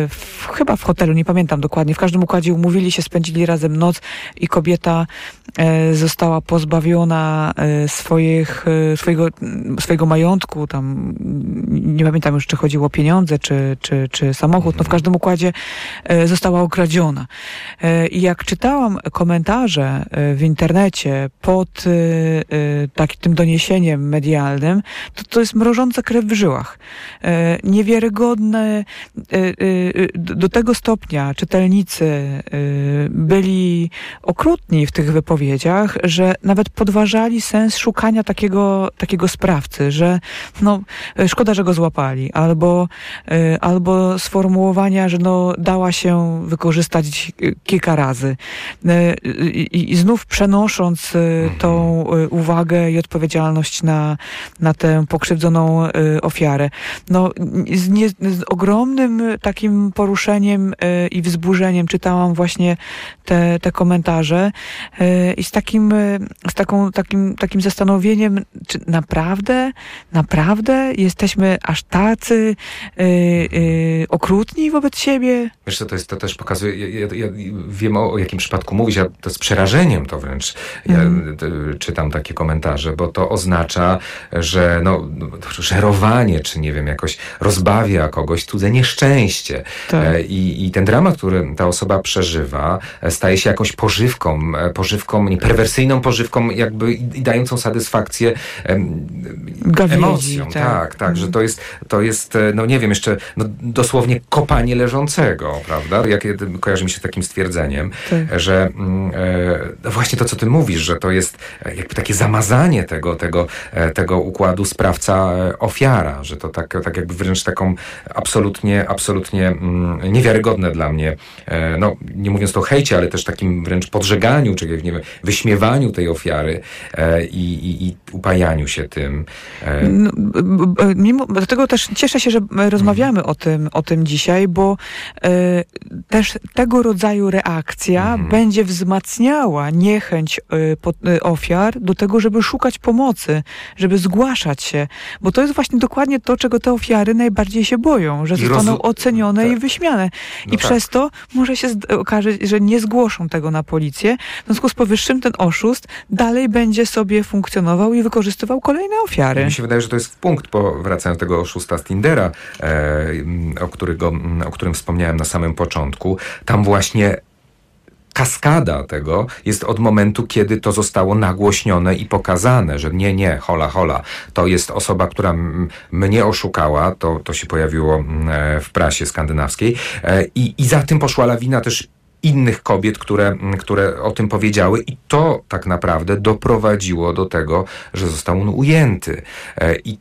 w, chyba w hotelu, nie pamiętam dokładnie, w każdym układzie umówili się, spędzili razem noc i kobieta została pozbawiona e, swoich, e, swojego, swojego majątku, tam nie pamiętam już, czy chodziło o pieniądze, czy, czy, czy samochód, no w każdym układzie e, została okradziona. I jak czytałam komentarze w internecie pod takim tym doniesieniem medialnym, to to jest mrożąca krew w żyłach. Niewiarygodne do tego stopnia czytelnicy byli okrutni w tych wypowiedziach, że nawet podważali sens szukania takiego, takiego sprawcy, że no, szkoda, że go złapali, albo, y, albo sformułowania, że no, dała się wykorzystać kilka razy. I, i znów przenosząc tą uwagę i odpowiedzialność na, na tę pokrzywdzoną ofiarę. No, z, nie, z ogromnym takim poruszeniem i wzburzeniem czytałam właśnie te, te komentarze i z takim takim, e, z taką, takim, takim zastanowieniem, czy naprawdę, naprawdę jesteśmy aż tacy yy, yy, okrutni wobec siebie? Wiesz co, to, jest, to też pokazuje, ja, ja, wiem o, o, jakim przypadku mówisz, ja to z przerażeniem to wręcz ja mm. czytam takie komentarze, bo to oznacza, że no, żerowanie, czy nie wiem, jakoś rozbawia kogoś cudze nieszczęście. Tak. I, I ten dramat, który ta osoba przeżywa, staje się jakąś pożywką, pożywką, nie, perwersyjną pożywką, jakby i dającą satysfakcję em, emocjom. Tak, tak, tak że to jest, to jest, e, no nie wiem, jeszcze no, dosłownie kopanie leżącego, prawda? Jak, kojarzy mi się takim stwierdzeniem, tak. że mm, e, właśnie to, co ty mówisz, że to jest e, jakby takie zamazanie tego, tego, e, tego układu sprawca-ofiara, że to tak, tak jakby wręcz taką absolutnie, absolutnie mm, niewiarygodne dla mnie, e, no nie mówiąc to o hejcie, ale też takim wręcz podżeganiu, czy nie wiem, wyśmiewaniu wyśmiewaniu tej ofiary e, i, i, i, upajaniu się tym. E. No, mimo, dlatego też cieszę się, że rozmawiamy mhm. o, tym, o tym dzisiaj, bo e, też tego rodzaju reakcja mhm. będzie wzmacniała niechęć ofiar do tego, żeby szukać pomocy, żeby zgłaszać się, bo to jest właśnie dokładnie to, czego te ofiary najbardziej się boją, że zostaną ocenione tak. i wyśmiane. No I tak. przez to może się okaże, że nie zgłoszą tego na policję. W związku z powyższym ten oszust dalej będzie sobie funkcjonował i wykorzystywał kolejne ofiary. Mi się wydaje, że to jest punkt, po, wracając do tego oszusta z Tindera, e, o, którego, o którym wspomniałem na samym początku. Tam właśnie kaskada tego jest od momentu, kiedy to zostało nagłośnione i pokazane, że nie, nie, hola, hola, to jest osoba, która mnie oszukała, to, to się pojawiło e, w prasie skandynawskiej e, i, i za tym poszła lawina też innych kobiet, które, które o tym powiedziały, i to tak naprawdę doprowadziło do tego, że został on ujęty. E, I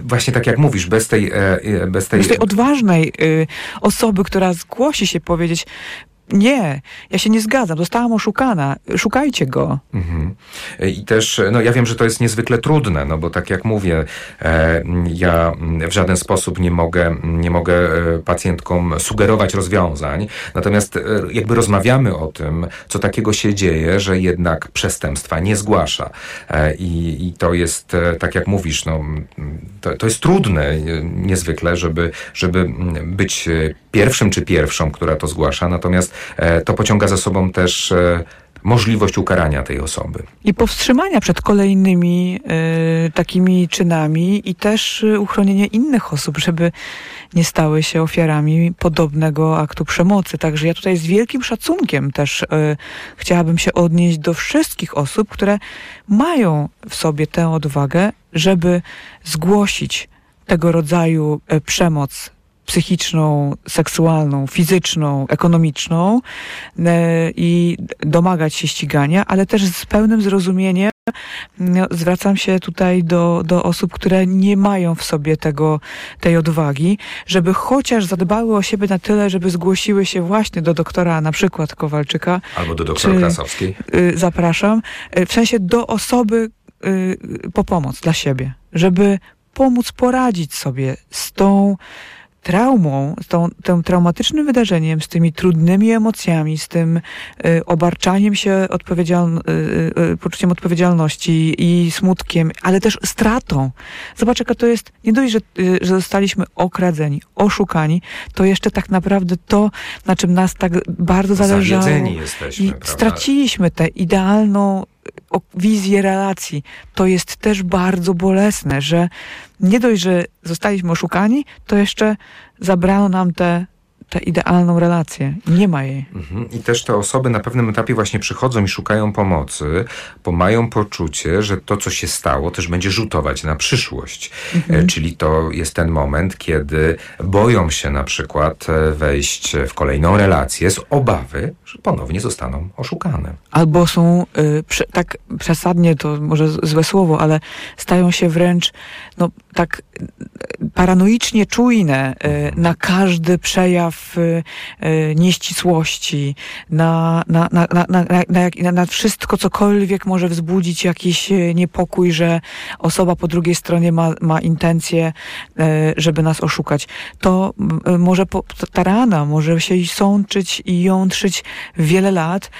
właśnie tak jak mówisz, bez tej... E, e, bez tej, bez tej odważnej y, osoby, która zgłosi się powiedzieć, nie, ja się nie zgadzam, zostałam oszukana, szukajcie go. Mhm. I też, no ja wiem, że to jest niezwykle trudne, no bo tak jak mówię, e, ja w żaden sposób nie mogę, nie mogę e, pacjentkom sugerować rozwiązań, natomiast e, jakby rozmawiamy o tym, co takiego się dzieje, że jednak przestępstwa nie zgłasza. E, i, I to jest, e, tak jak mówisz, no to, to jest trudne niezwykle, żeby, żeby być pierwszym czy pierwszą, która to zgłasza, natomiast to pociąga za sobą też możliwość ukarania tej osoby. I powstrzymania przed kolejnymi y, takimi czynami i też uchronienie innych osób, żeby nie stały się ofiarami podobnego aktu przemocy. Także ja tutaj z wielkim szacunkiem też y, chciałabym się odnieść do wszystkich osób, które mają w sobie tę odwagę, żeby zgłosić tego rodzaju przemoc psychiczną, seksualną, fizyczną, ekonomiczną e, i domagać się ścigania, ale też z pełnym zrozumieniem no, zwracam się tutaj do, do osób, które nie mają w sobie tego, tej odwagi, żeby chociaż zadbały o siebie na tyle, żeby zgłosiły się właśnie do doktora na przykład Kowalczyka. Albo do doktora Krasowskiej. Y, zapraszam. Y, w sensie do osoby y, po pomoc dla siebie, żeby pomóc poradzić sobie z tą traumą, z tą, tym traumatycznym wydarzeniem, z tymi trudnymi emocjami, z tym y, obarczaniem się odpowiedzial, y, y, poczuciem odpowiedzialności i smutkiem, ale też stratą. Zobacz, jaka to jest, nie dość, że, y, że zostaliśmy okradzeni, oszukani, to jeszcze tak naprawdę to, na czym nas tak bardzo zależało. Zawiedzeni jesteśmy, I straciliśmy tę idealną wizję relacji. To jest też bardzo bolesne, że nie dość, że zostaliśmy oszukani, to jeszcze zabrano nam te tę idealną relację. Nie ma jej. Mhm. I też te osoby na pewnym etapie właśnie przychodzą i szukają pomocy, bo mają poczucie, że to, co się stało, też będzie rzutować na przyszłość. Mhm. E, czyli to jest ten moment, kiedy boją się na przykład e, wejść w kolejną relację z obawy, że ponownie zostaną oszukane. Albo są y, prze, tak przesadnie, to może złe słowo, ale stają się wręcz no, tak paranoicznie czujne y, na każdy przejaw y, y, nieścisłości, na, na, na, na, na, na, wszystko, cokolwiek może wzbudzić jakiś niepokój, że osoba po drugiej stronie ma, ma intencję, żeby nas oszukać. To może ta rana może się sączyć i jątrzyć wiele lat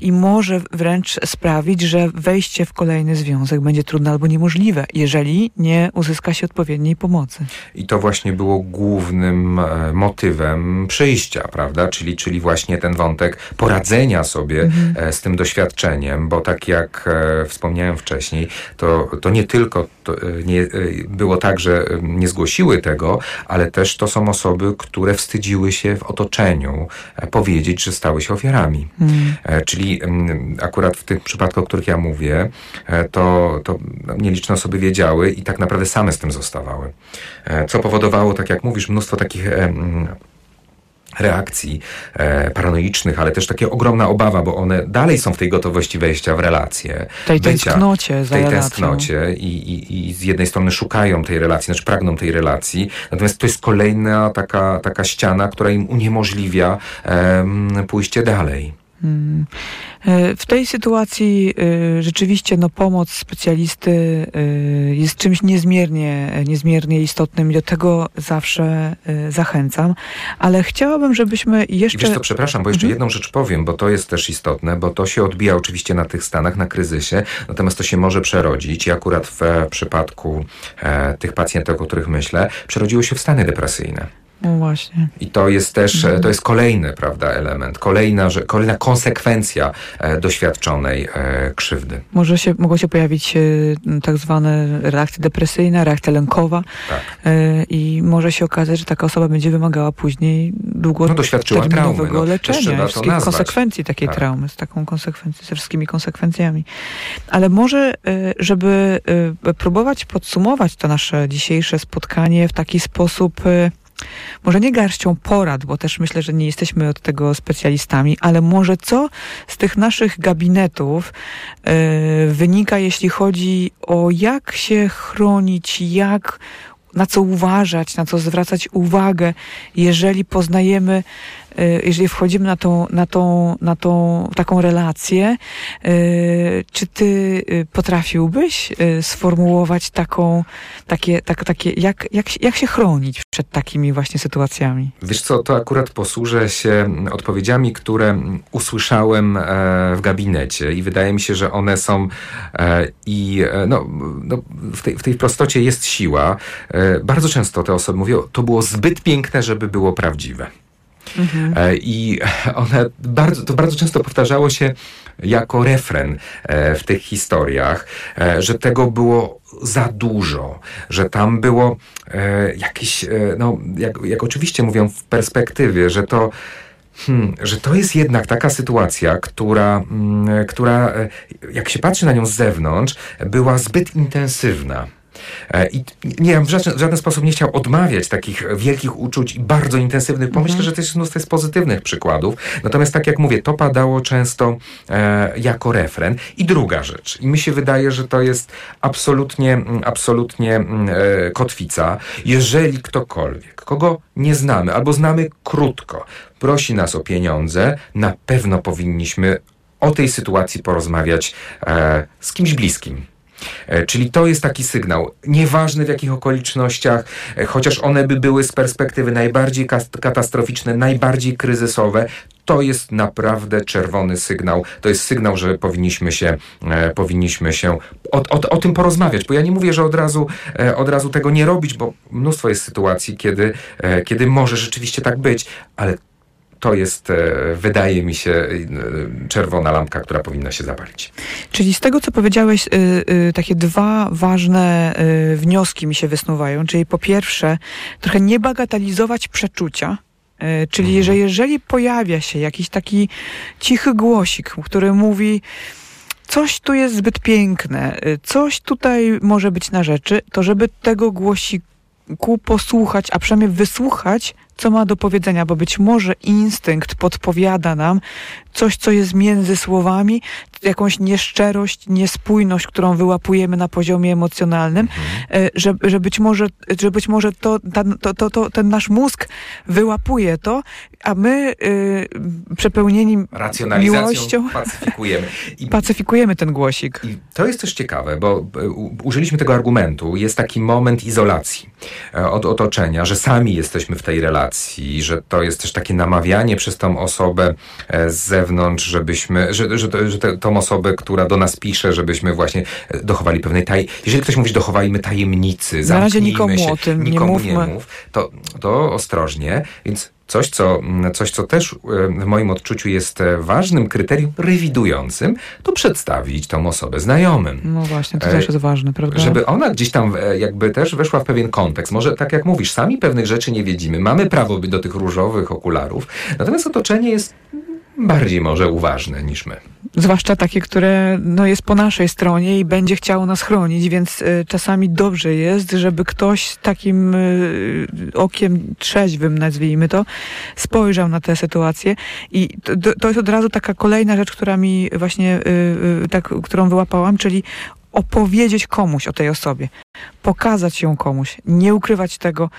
i może wręcz sprawić, że wejście w kolejny związek będzie trudne albo niemożliwe, jeżeli nie uzyska się odpowiedniej pomocy. I to właśnie było głównym e, motywem przyjścia, prawda? Czyli, czyli właśnie ten wątek poradzenia sobie mhm. E, z tym doświadczeniem, bo tak jak e, wspomniałem wcześniej, to, to nie tylko to nie, było tak, że nie zgłosiły tego, ale też to są osoby, które wstydziły się w otoczeniu powiedzieć, że stały się ofiarami. Mhm. Czyli akurat w tych przypadkach, o których ja mówię, to, to nieliczne osoby wiedziały i tak naprawdę same z tym zostawały co powodowało, tak jak mówisz, mnóstwo takich reakcji e, paranoicznych, ale też taka ogromna obawa, bo one dalej są w tej gotowości wejścia w relacje. Tej bycia, tęsknocie za tej relacją. tęsknocie i, i, i z jednej strony szukają tej relacji, znaczy pragną tej relacji, natomiast to jest kolejna taka, taka ściana, która im uniemożliwia pójście dalej. Hmm. E, w tej sytuacji e, rzeczywiście no, pomoc specjalisty e, jest czymś niezmiernie, niezmiernie istotnym i do tego zawsze zachęcam, ale chciałabym, żebyśmy jeszcze... I wiesz co, przepraszam, bo jeszcze mhm. jedną rzecz powiem, bo to jest też istotne, bo to się odbija oczywiście na tych stanach, na kryzysie, natomiast to się może przerodzić i akurat w przypadku tych pacjentów, o których myślę, przerodziło się w stany depresyjne. No właśnie. I to jest też, mhm. to jest kolejny, prawda, element, kolejna, kolejna konsekwencja e, doświadczonej e, krzywdy. Może się, mogą się pojawić e, tak zwane reakcje depresyjne, reakcja lękowa tak. e, i może się okazać, że taka osoba będzie wymagała później długoterminowego no, leczenia, wszystkich konsekwencji takiej tak. traumy, z taką konsekwencją, ze wszystkimi konsekwencjami. Ale może, e, żeby e, próbować podsumować to nasze dzisiejsze spotkanie w taki sposób może nie garścią porad, bo też myślę, że nie jesteśmy od tego specjalistami, ale może co z tych naszych gabinetów yy, wynika, jeśli chodzi o jak się chronić, jak na co uważać, na co zwracać uwagę, jeżeli poznajemy jeżeli wchodzimy na tą, na tą, na tą taką relację, czy ty potrafiłbyś sformułować taką, takie, tak, takie jak, jak, jak się chronić przed takimi właśnie sytuacjami? Wiesz co, to akurat posłużę się odpowiedziami, które usłyszałem w gabinecie i wydaje mi się, że one są i no, no w, tej, w tej prostocie jest siła. Bardzo często te osoby mówią, to było zbyt piękne, żeby było prawdziwe. Mhm. E, I one bardzo, to bardzo często powtarzało się jako refren e, w tych historiach, e, że tego było za dużo, że tam było jakieś, no, jak, jak oczywiście mówią w perspektywie, że to Hmm, że to jest jednak taka sytuacja, która, mm, która, jak się patrzy na nią z zewnątrz, była zbyt intensywna. E, I nie, w żaden, w żaden sposób nie chciał odmawiać takich wielkich uczuć i bardzo intensywnych, bo myślę, mhm. że to jest mnóstwo jest pozytywnych przykładów. Natomiast tak jak mówię, to padało często e, jako refren. I druga rzecz, i mi się wydaje, że to jest absolutnie, absolutnie e, kotwica. Jeżeli ktokolwiek, kogo nie znamy albo znamy krótko, prosi nas o pieniądze, na pewno powinniśmy o tej sytuacji porozmawiać e, z kimś bliskim czyli to jest taki sygnał. Nieważne w jakich okolicznościach, e, chociaż one by były z perspektywy najbardziej katastroficzne, najbardziej kryzysowe, to jest naprawdę czerwony sygnał. To jest sygnał, że powinniśmy się, e, powinniśmy się o, o, o, tym porozmawiać. Bo ja nie mówię, że od razu, e, od razu tego nie robić, bo mnóstwo jest sytuacji, kiedy, e, kiedy może rzeczywiście tak być, ale to jest, e, wydaje mi się, e, czerwona lampka, która powinna się zapalić. Czyli z tego, co powiedziałeś, e, takie dwa ważne wnioski mi się wysnuwają. Czyli po pierwsze, trochę nie bagatelizować przeczucia, Czyli, mhm. że jeżeli pojawia się jakiś taki cichy głosik, który mówi, coś tu jest zbyt piękne, coś tutaj może być na rzeczy, to żeby tego głosiku posłuchać, a przynajmniej wysłuchać co ma do powiedzenia, bo być może instynkt podpowiada nam coś, co jest między słowami, jakąś nieszczerość, niespójność, którą wyłapujemy na poziomie emocjonalnym, mhm. E, że, że być może, że być może to, to, to, to, ten nasz mózg wyłapuje to, a my y, przepełnieni miłością pacyfikujemy. I, pacyfikujemy ten głosik. I to jest też ciekawe, bo e, użyliśmy tego argumentu. Jest taki moment izolacji od otoczenia, że sami jesteśmy w tej relacji relacji, że to jest też takie namawianie przez tą osobę e, z zewnątrz, żebyśmy, że, że, że te, tą osobę, która do nas pisze, żebyśmy właśnie e, dochowali pewnej taj... Jeżeli ktoś mówi, dochowajmy tajemnicy, Na razie nikomu się, o tym nikomu nie, nie mów, to, to ostrożnie, więc Coś co, mm, coś, co też e, w moim odczuciu jest ważnym kryterium rewidującym, to przedstawić tą osobę znajomym. No właśnie, to też jest ważne, prawda? Żeby ona gdzieś tam jakby też weszła w pewien kontekst. Może tak jak mówisz, sami pewnych rzeczy nie widzimy. Mamy prawo do tych różowych okularów, natomiast otoczenie jest bardziej może uważne niż my. Zwłaszcza takie, które no, jest po naszej stronie i będzie chciało nas chronić, więc y, czasami dobrze jest, żeby ktoś takim y, okiem trzeźwym, nazwijmy to, spojrzał na tę sytuację. I to, to jest od razu taka kolejna rzecz, która mi właśnie, y, tak, którą wyłapałam, czyli opowiedzieć komuś o tej osobie, pokazać ją komuś, nie ukrywać tego,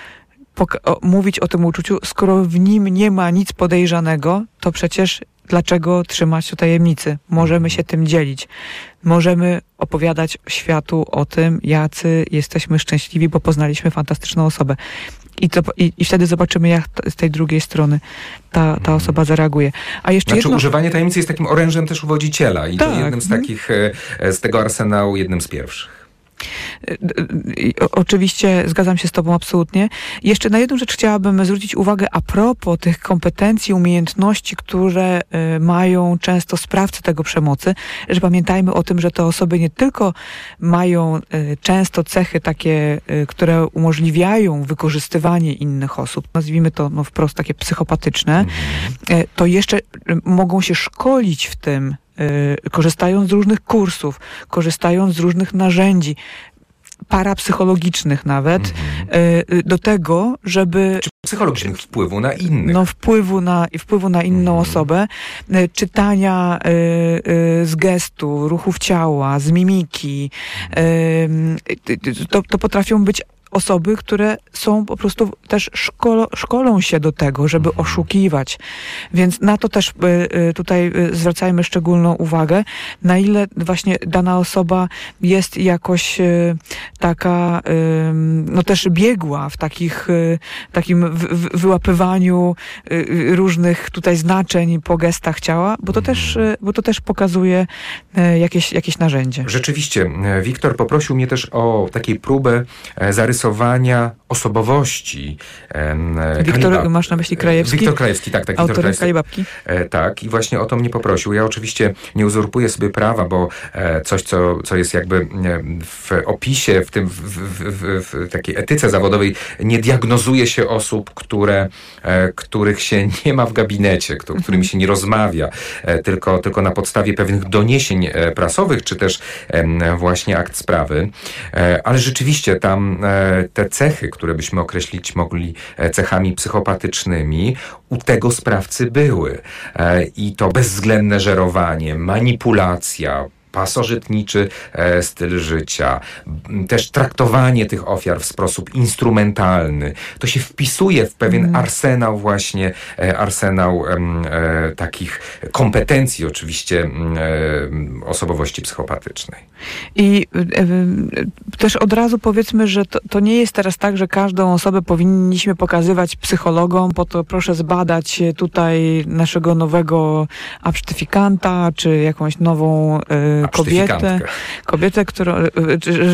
o, mówić o tym uczuciu, skoro w nim nie ma nic podejrzanego, to przecież dlaczego trzymać o tajemnicy? Możemy się tym dzielić. Możemy opowiadać światu o tym, jacy jesteśmy szczęśliwi, bo poznaliśmy fantastyczną osobę. I, to, i, i wtedy zobaczymy, jak z tej drugiej strony ta, ta osoba zareaguje. A jeszcze znaczy, jedno... używanie tajemnicy jest takim orężem też uwodziciela i tak. to jednym z takich, e, z tego arsenału, jednym z pierwszych. Oczywiście zgadzam się z Tobą absolutnie. Jeszcze na jedną rzecz chciałabym zwrócić uwagę a propos tych kompetencji, umiejętności, które e, mają często sprawcy tego przemocy, że pamiętajmy o tym, że te osoby nie tylko mają e, często cechy takie, e, które umożliwiają wykorzystywanie innych osób, nazwijmy to no, wprost takie psychopatyczne, mhm. to jeszcze mogą się szkolić w tym, Y, korzystając z różnych kursów, korzystając z różnych narzędzi, parapsychologicznych nawet, mhm. Y, y, do tego, żeby... Czy psychologicznych wpływu na innych. No wpływu na, wpływu na inną mhm. osobę, czytania z gestu, ruchów ciała, z mimiki. to, to potrafią być osoby, które są po prostu też szkolo, szkolą się do tego, żeby Mhm. oszukiwać. Więc na to też y, y, tutaj y, zwracajmy szczególną uwagę, na ile właśnie dana osoba jest jakoś taka, no też biegła w takich, takim wyłapywaniu różnych tutaj znaczeń po gestach ciała, bo to też, y, bo to też pokazuje jakieś, jakieś narzędzie. Rzeczywiście, Wiktor poprosił mnie też o takiej próbę e, zarysowania osobowości. Wiktor, Kalibab- masz na myśli Krajewski? Wiktor Krajewski, tak, tak. Autorem Krajewski. Kalibabki. E, tak, i właśnie o to mnie poprosił. Ja oczywiście nie uzurpuję sobie prawa, bo e, coś, co, co jest jakby w opisie, w tym w, w, w, w takiej etyce zawodowej, nie diagnozuje się osób, które, e, których się nie ma w gabinecie, kto, którymi się nie rozmawia, tylko, tylko na podstawie pewnych doniesień prasowych, czy też właśnie akt sprawy. Ale rzeczywiście tam te cechy, które byśmy określić mogli e, cechami psychopatycznymi, u tego sprawcy były. E, I to bezwzględne żerowanie, manipulacja, pasożytniczy e, styl życia, też traktowanie tych ofiar w sposób instrumentalny. To się wpisuje w pewien arsenał właśnie, e, arsenał e, takich kompetencji oczywiście osobowości psychopatycznej. I też od razu powiedzmy, że to, to nie jest teraz tak, że każdą osobę powinniśmy pokazywać psychologom, po to proszę zbadać tutaj naszego nowego absztyfikanta, czy jakąś nową kobietę, kobietę, którą, y,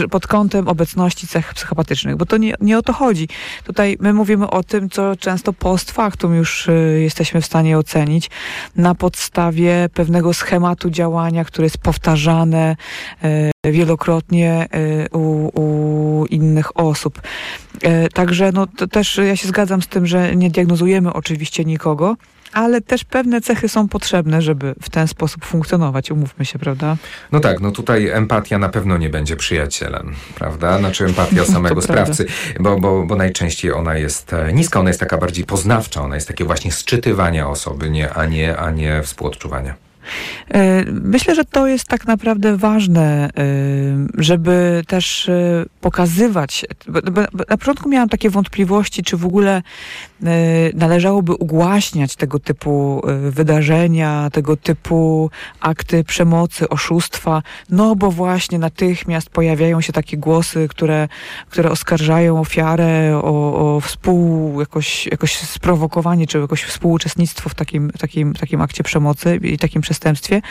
y, pod kątem obecności cech psychopatycznych, bo to nie, nie o to chodzi. Tutaj my mówimy o tym, co często post factum już y, jesteśmy w stanie ocenić na podstawie pewnego schematu działania, które jest powtarzane wielokrotnie u, u innych osób. Także no, to też ja się zgadzam z tym, że nie diagnozujemy oczywiście nikogo, ale też pewne cechy są potrzebne, żeby w ten sposób funkcjonować, umówmy się, prawda? No tak, no tutaj empatia na pewno nie będzie przyjacielem, prawda? Znaczy empatia samego sprawcy, bo, bo, bo najczęściej ona jest e, niska, ona jest taka bardziej poznawcza, ona jest takie właśnie sczytywania osoby, nie, a, nie, a nie współodczuwania. E, Myślę, że to jest tak naprawdę ważne, e, żeby też pokazywać. Na początku miałam takie wątpliwości, czy w ogóle należałoby ugłaśniać tego typu e, wydarzenia, tego typu akty przemocy, oszustwa, no bo właśnie natychmiast pojawiają się takie głosy, które, które oskarżają ofiarę o, o współ, jakoś, jakoś sprowokowanie, czy jakoś współuczestnictwo w takim, takim, takim akcie przemocy i takim przestępstwie,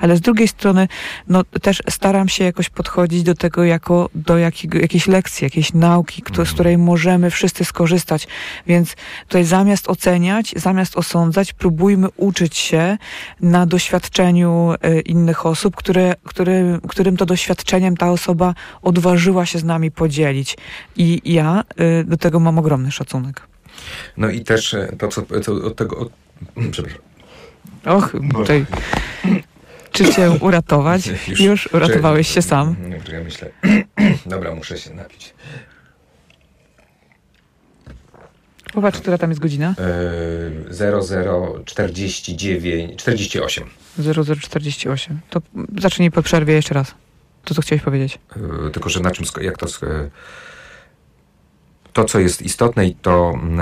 ale z drugiej strony no, też staram się jakoś podchodzić do tego jako do jakiego, jakiejś lekcji, jakiejś nauki, kto, z której możemy wszyscy skorzystać. Więc tutaj zamiast oceniać, zamiast osądzać, próbujmy uczyć się na doświadczeniu e, innych osób, które, które, którym to doświadczeniem ta osoba odważyła się z nami podzielić. I ja e, do tego mam ogromny szacunek. No i też e, to, co, co od tego... Od, przepraszam. Och, tutaj. Czy cię uratować? Już, uratowałeś się sam. Ja myślę. Dobra, muszę się napić. Popatrz, która tam jest godzina? Yy, 0049, 48. 0048. To zacznij po przerwie jeszcze raz. To, co chciałeś powiedzieć. Yy, tylko, że na czym, jak to... sk- To, co jest istotne i to mm,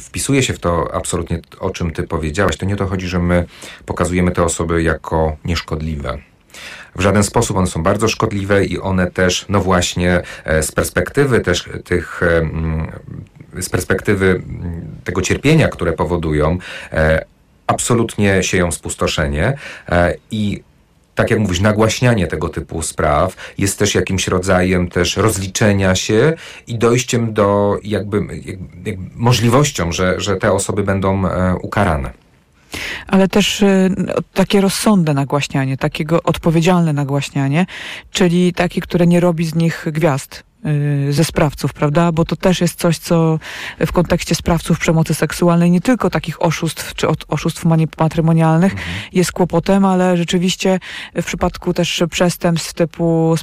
wpisuje się w to absolutnie, o czym ty powiedziałaś, to nie o to chodzi, że my pokazujemy te osoby jako nieszkodliwe. W żaden sposób one są bardzo szkodliwe i one też, no właśnie, e, z perspektywy też tych, e, mm, z perspektywy mm, tego cierpienia, które powodują, e, absolutnie sieją spustoszenie e, i tak jak mówisz, nagłaśnianie tego typu spraw jest też jakimś rodzajem też rozliczenia się i dojściem do jakby, jakby, możliwością, że, że te osoby będą e, ukarane. Ale też takie rozsądne nagłaśnianie, takiego odpowiedzialne nagłaśnianie, czyli takie, które nie robi z nich gwiazd ze sprawców, prawda? Bo to też jest coś, co w kontekście sprawców przemocy seksualnej, nie tylko takich oszustw czy od, oszustw matrymonialnych jest kłopotem, ale rzeczywiście w przypadku też przestępstw typu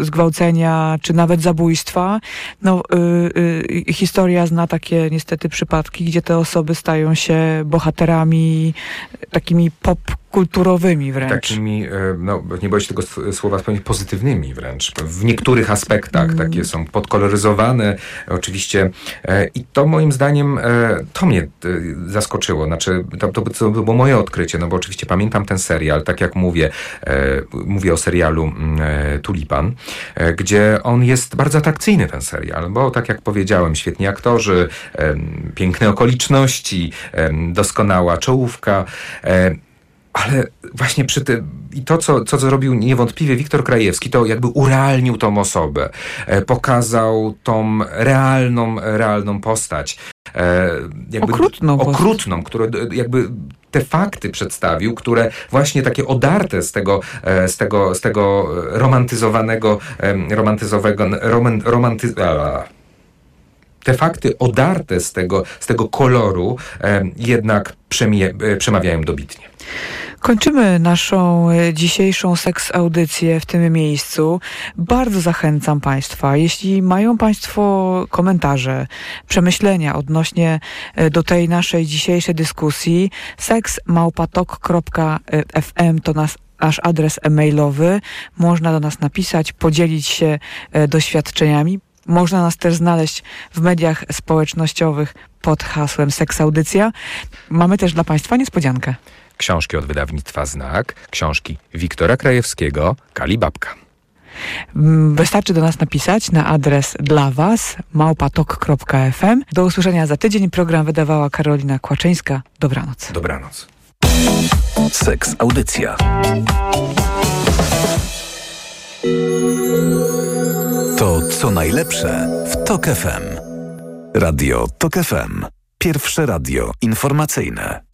zgwałcenia, czy nawet zabójstwa. No, y, y, historia zna takie niestety przypadki, gdzie te osoby stają się bohaterami takimi pop kulturowymi wręcz. Takimi, e, no nie boję się tego słowa wspomnieć, pozytywnymi wręcz. W niektórych aspektach mm. takie są podkoloryzowane oczywiście e, i to moim zdaniem, e, to mnie zaskoczyło. Znaczy, to, to, to było moje odkrycie, no bo oczywiście pamiętam ten serial, tak jak mówię, mówię o serialu mm, Tulipan, gdzie on jest bardzo atrakcyjny ten serial, bo tak jak powiedziałem, świetni aktorzy, piękne okoliczności, doskonała czołówka ale właśnie przy tym, i to, co, co zrobił niewątpliwie Wiktor Krajewski, to jakby urealnił tą osobę, e, pokazał tą realną, realną postać. E, jakby, okrutną. Okrutną, które jakby te fakty przedstawił, które właśnie takie odarte z tego, e, z tego, z tego romantyzowanego, romantyzowego, roman, romanty, te fakty odarte z tego, z tego koloru jednak przemawiają dobitnie. Kończymy naszą e, dzisiejszą seks audycję w tym miejscu. Bardzo zachęcam Państwa, jeśli mają Państwo komentarze, przemyślenia odnośnie e, do tej naszej dzisiejszej dyskusji, seksmałpatok.fm to nas nasz adres e-mailowy. Można do nas napisać, podzielić się e, doświadczeniami. Można nas też znaleźć w mediach społecznościowych pod hasłem Seksaudycja. Mamy też dla Państwa niespodziankę książki od wydawnictwa Znak, książki Wiktora Krajewskiego, Kalibabka. Mm, wystarczy do nas napisać na adres dla Was małpatok.fm. Do usłyszenia za tydzień. Program wydawała Karolina Kłaczyńska. Dobranoc. Dobranoc. Seks Audycja. To co najlepsze w TOK FM. Radio TOK FM. Pierwsze radio informacyjne.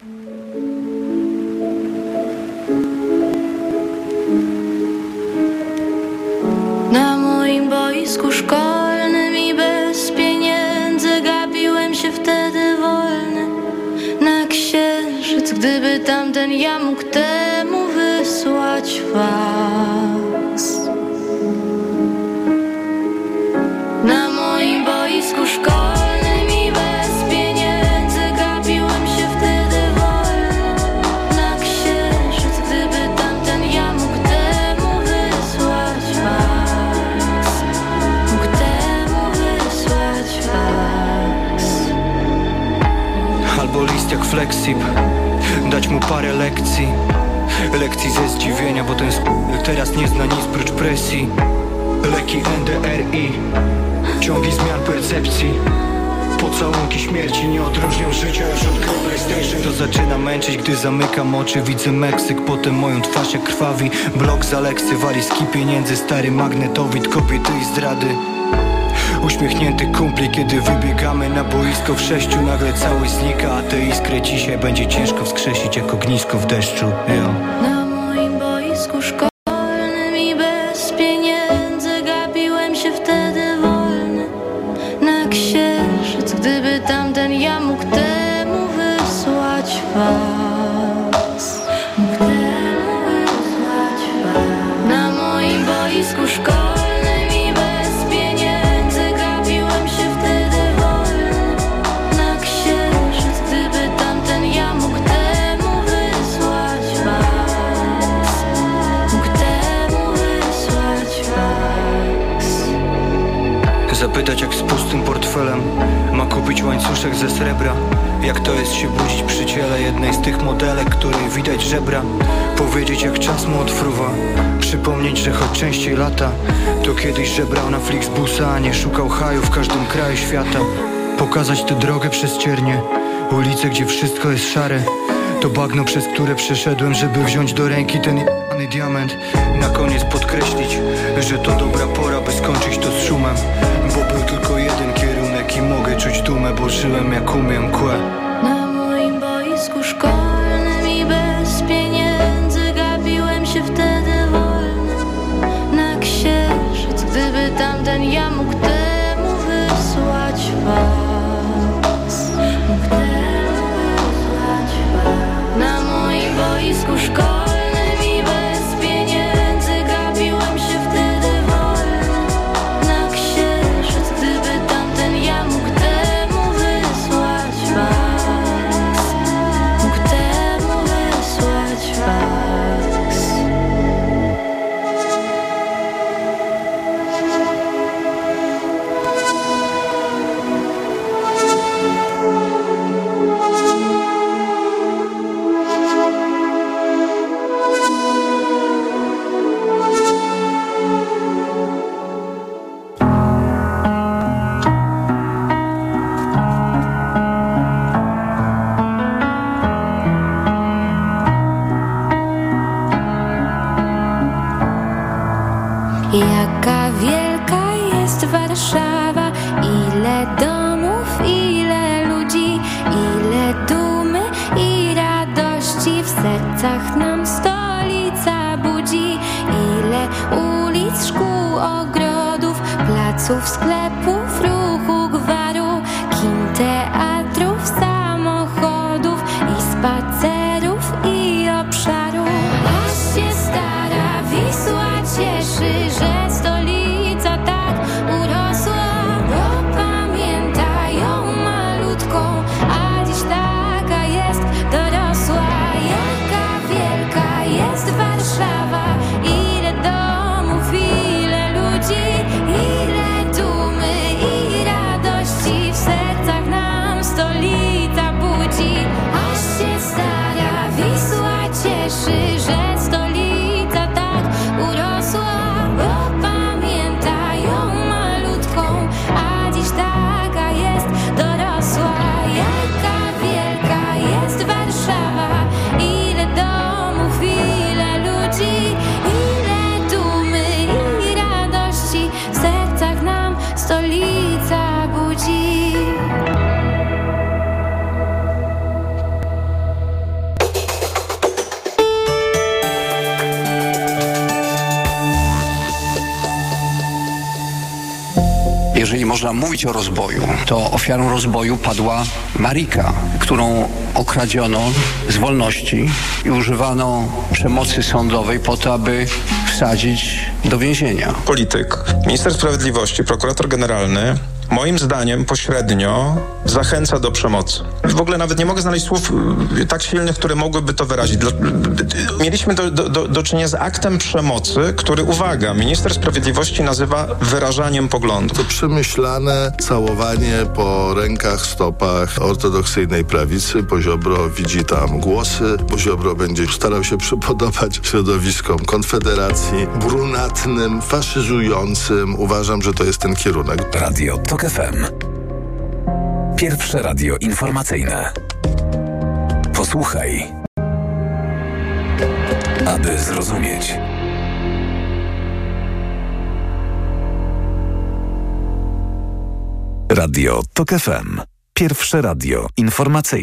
Boisku szkolnym i bez pieniędzy gapiłem się wtedy wolny na księżyc, gdyby tamten ja mógł temu wysłać was. Jak flexip Dać mu parę lekcji. Lekcji ze zdziwienia, bo ten teraz nie zna nic prócz presji. Leki NDRI Ciągi zmian percepcji. Pocałunki śmierci nie odróżnią życia już od gry PlayStation To zaczyna męczyć, gdy zamykam oczy Widzę Meksyk, potem moją twarz jak krwawi. Blok z Aleksy, walizki pieniędzy Stary magnetowid, kobiety i zdrady Uśmiechnięty kumpli, kiedy wybiegamy na boisko w sześciu Nagle całość znika, a te iskry dzisiaj będzie ciężko wskrzesić jak ognisko w deszczu Yo. Na moim boisku szkolnym ze srebra. Jak to jest się budzić przy ciele jednej z tych modelek Której widać żebra? Powiedzieć jak czas mu odfruwa. Przypomnieć, że choć częściej lata To kiedyś żebrał na Flixbusa A nie szukał haju w każdym kraju świata. Pokazać tę drogę przez ciernie Ulice, gdzie wszystko jest szare. To bagno, przez które przeszedłem Żeby wziąć do ręki ten jany diament. Na koniec podkreślić, że to dobra pora By skończyć to z szumem czuć dumę, bo żyłem jak umiem kłę można mówić o rozboju, to ofiarą rozboju padła Marika, którą okradziono z wolności i używano przemocy sądowej po to, aby wsadzić do więzienia. polityk, minister sprawiedliwości, prokurator generalny, moim zdaniem pośrednio zachęca do przemocy. W ogóle nawet nie mogę znaleźć słów y, tak silnych, które mogłyby to wyrazić. Mieliśmy do, do, do, do czynienia z aktem przemocy, który, uwaga, minister sprawiedliwości nazywa wyrażaniem poglądów. To przemyślane całowanie po rękach, stopach ortodoksyjnej prawicy. Poziobro widzi tam głosy. Poziobro będzie starał się przypodobać środowiskom Konfederacji, brunatnym, faszyzującym. Uważam, że to jest ten kierunek. Radio TOK FM. Pierwsze radio informacyjne. Posłuchaj, aby zrozumieć. Radio TOK FM. Pierwsze radio informacyjne.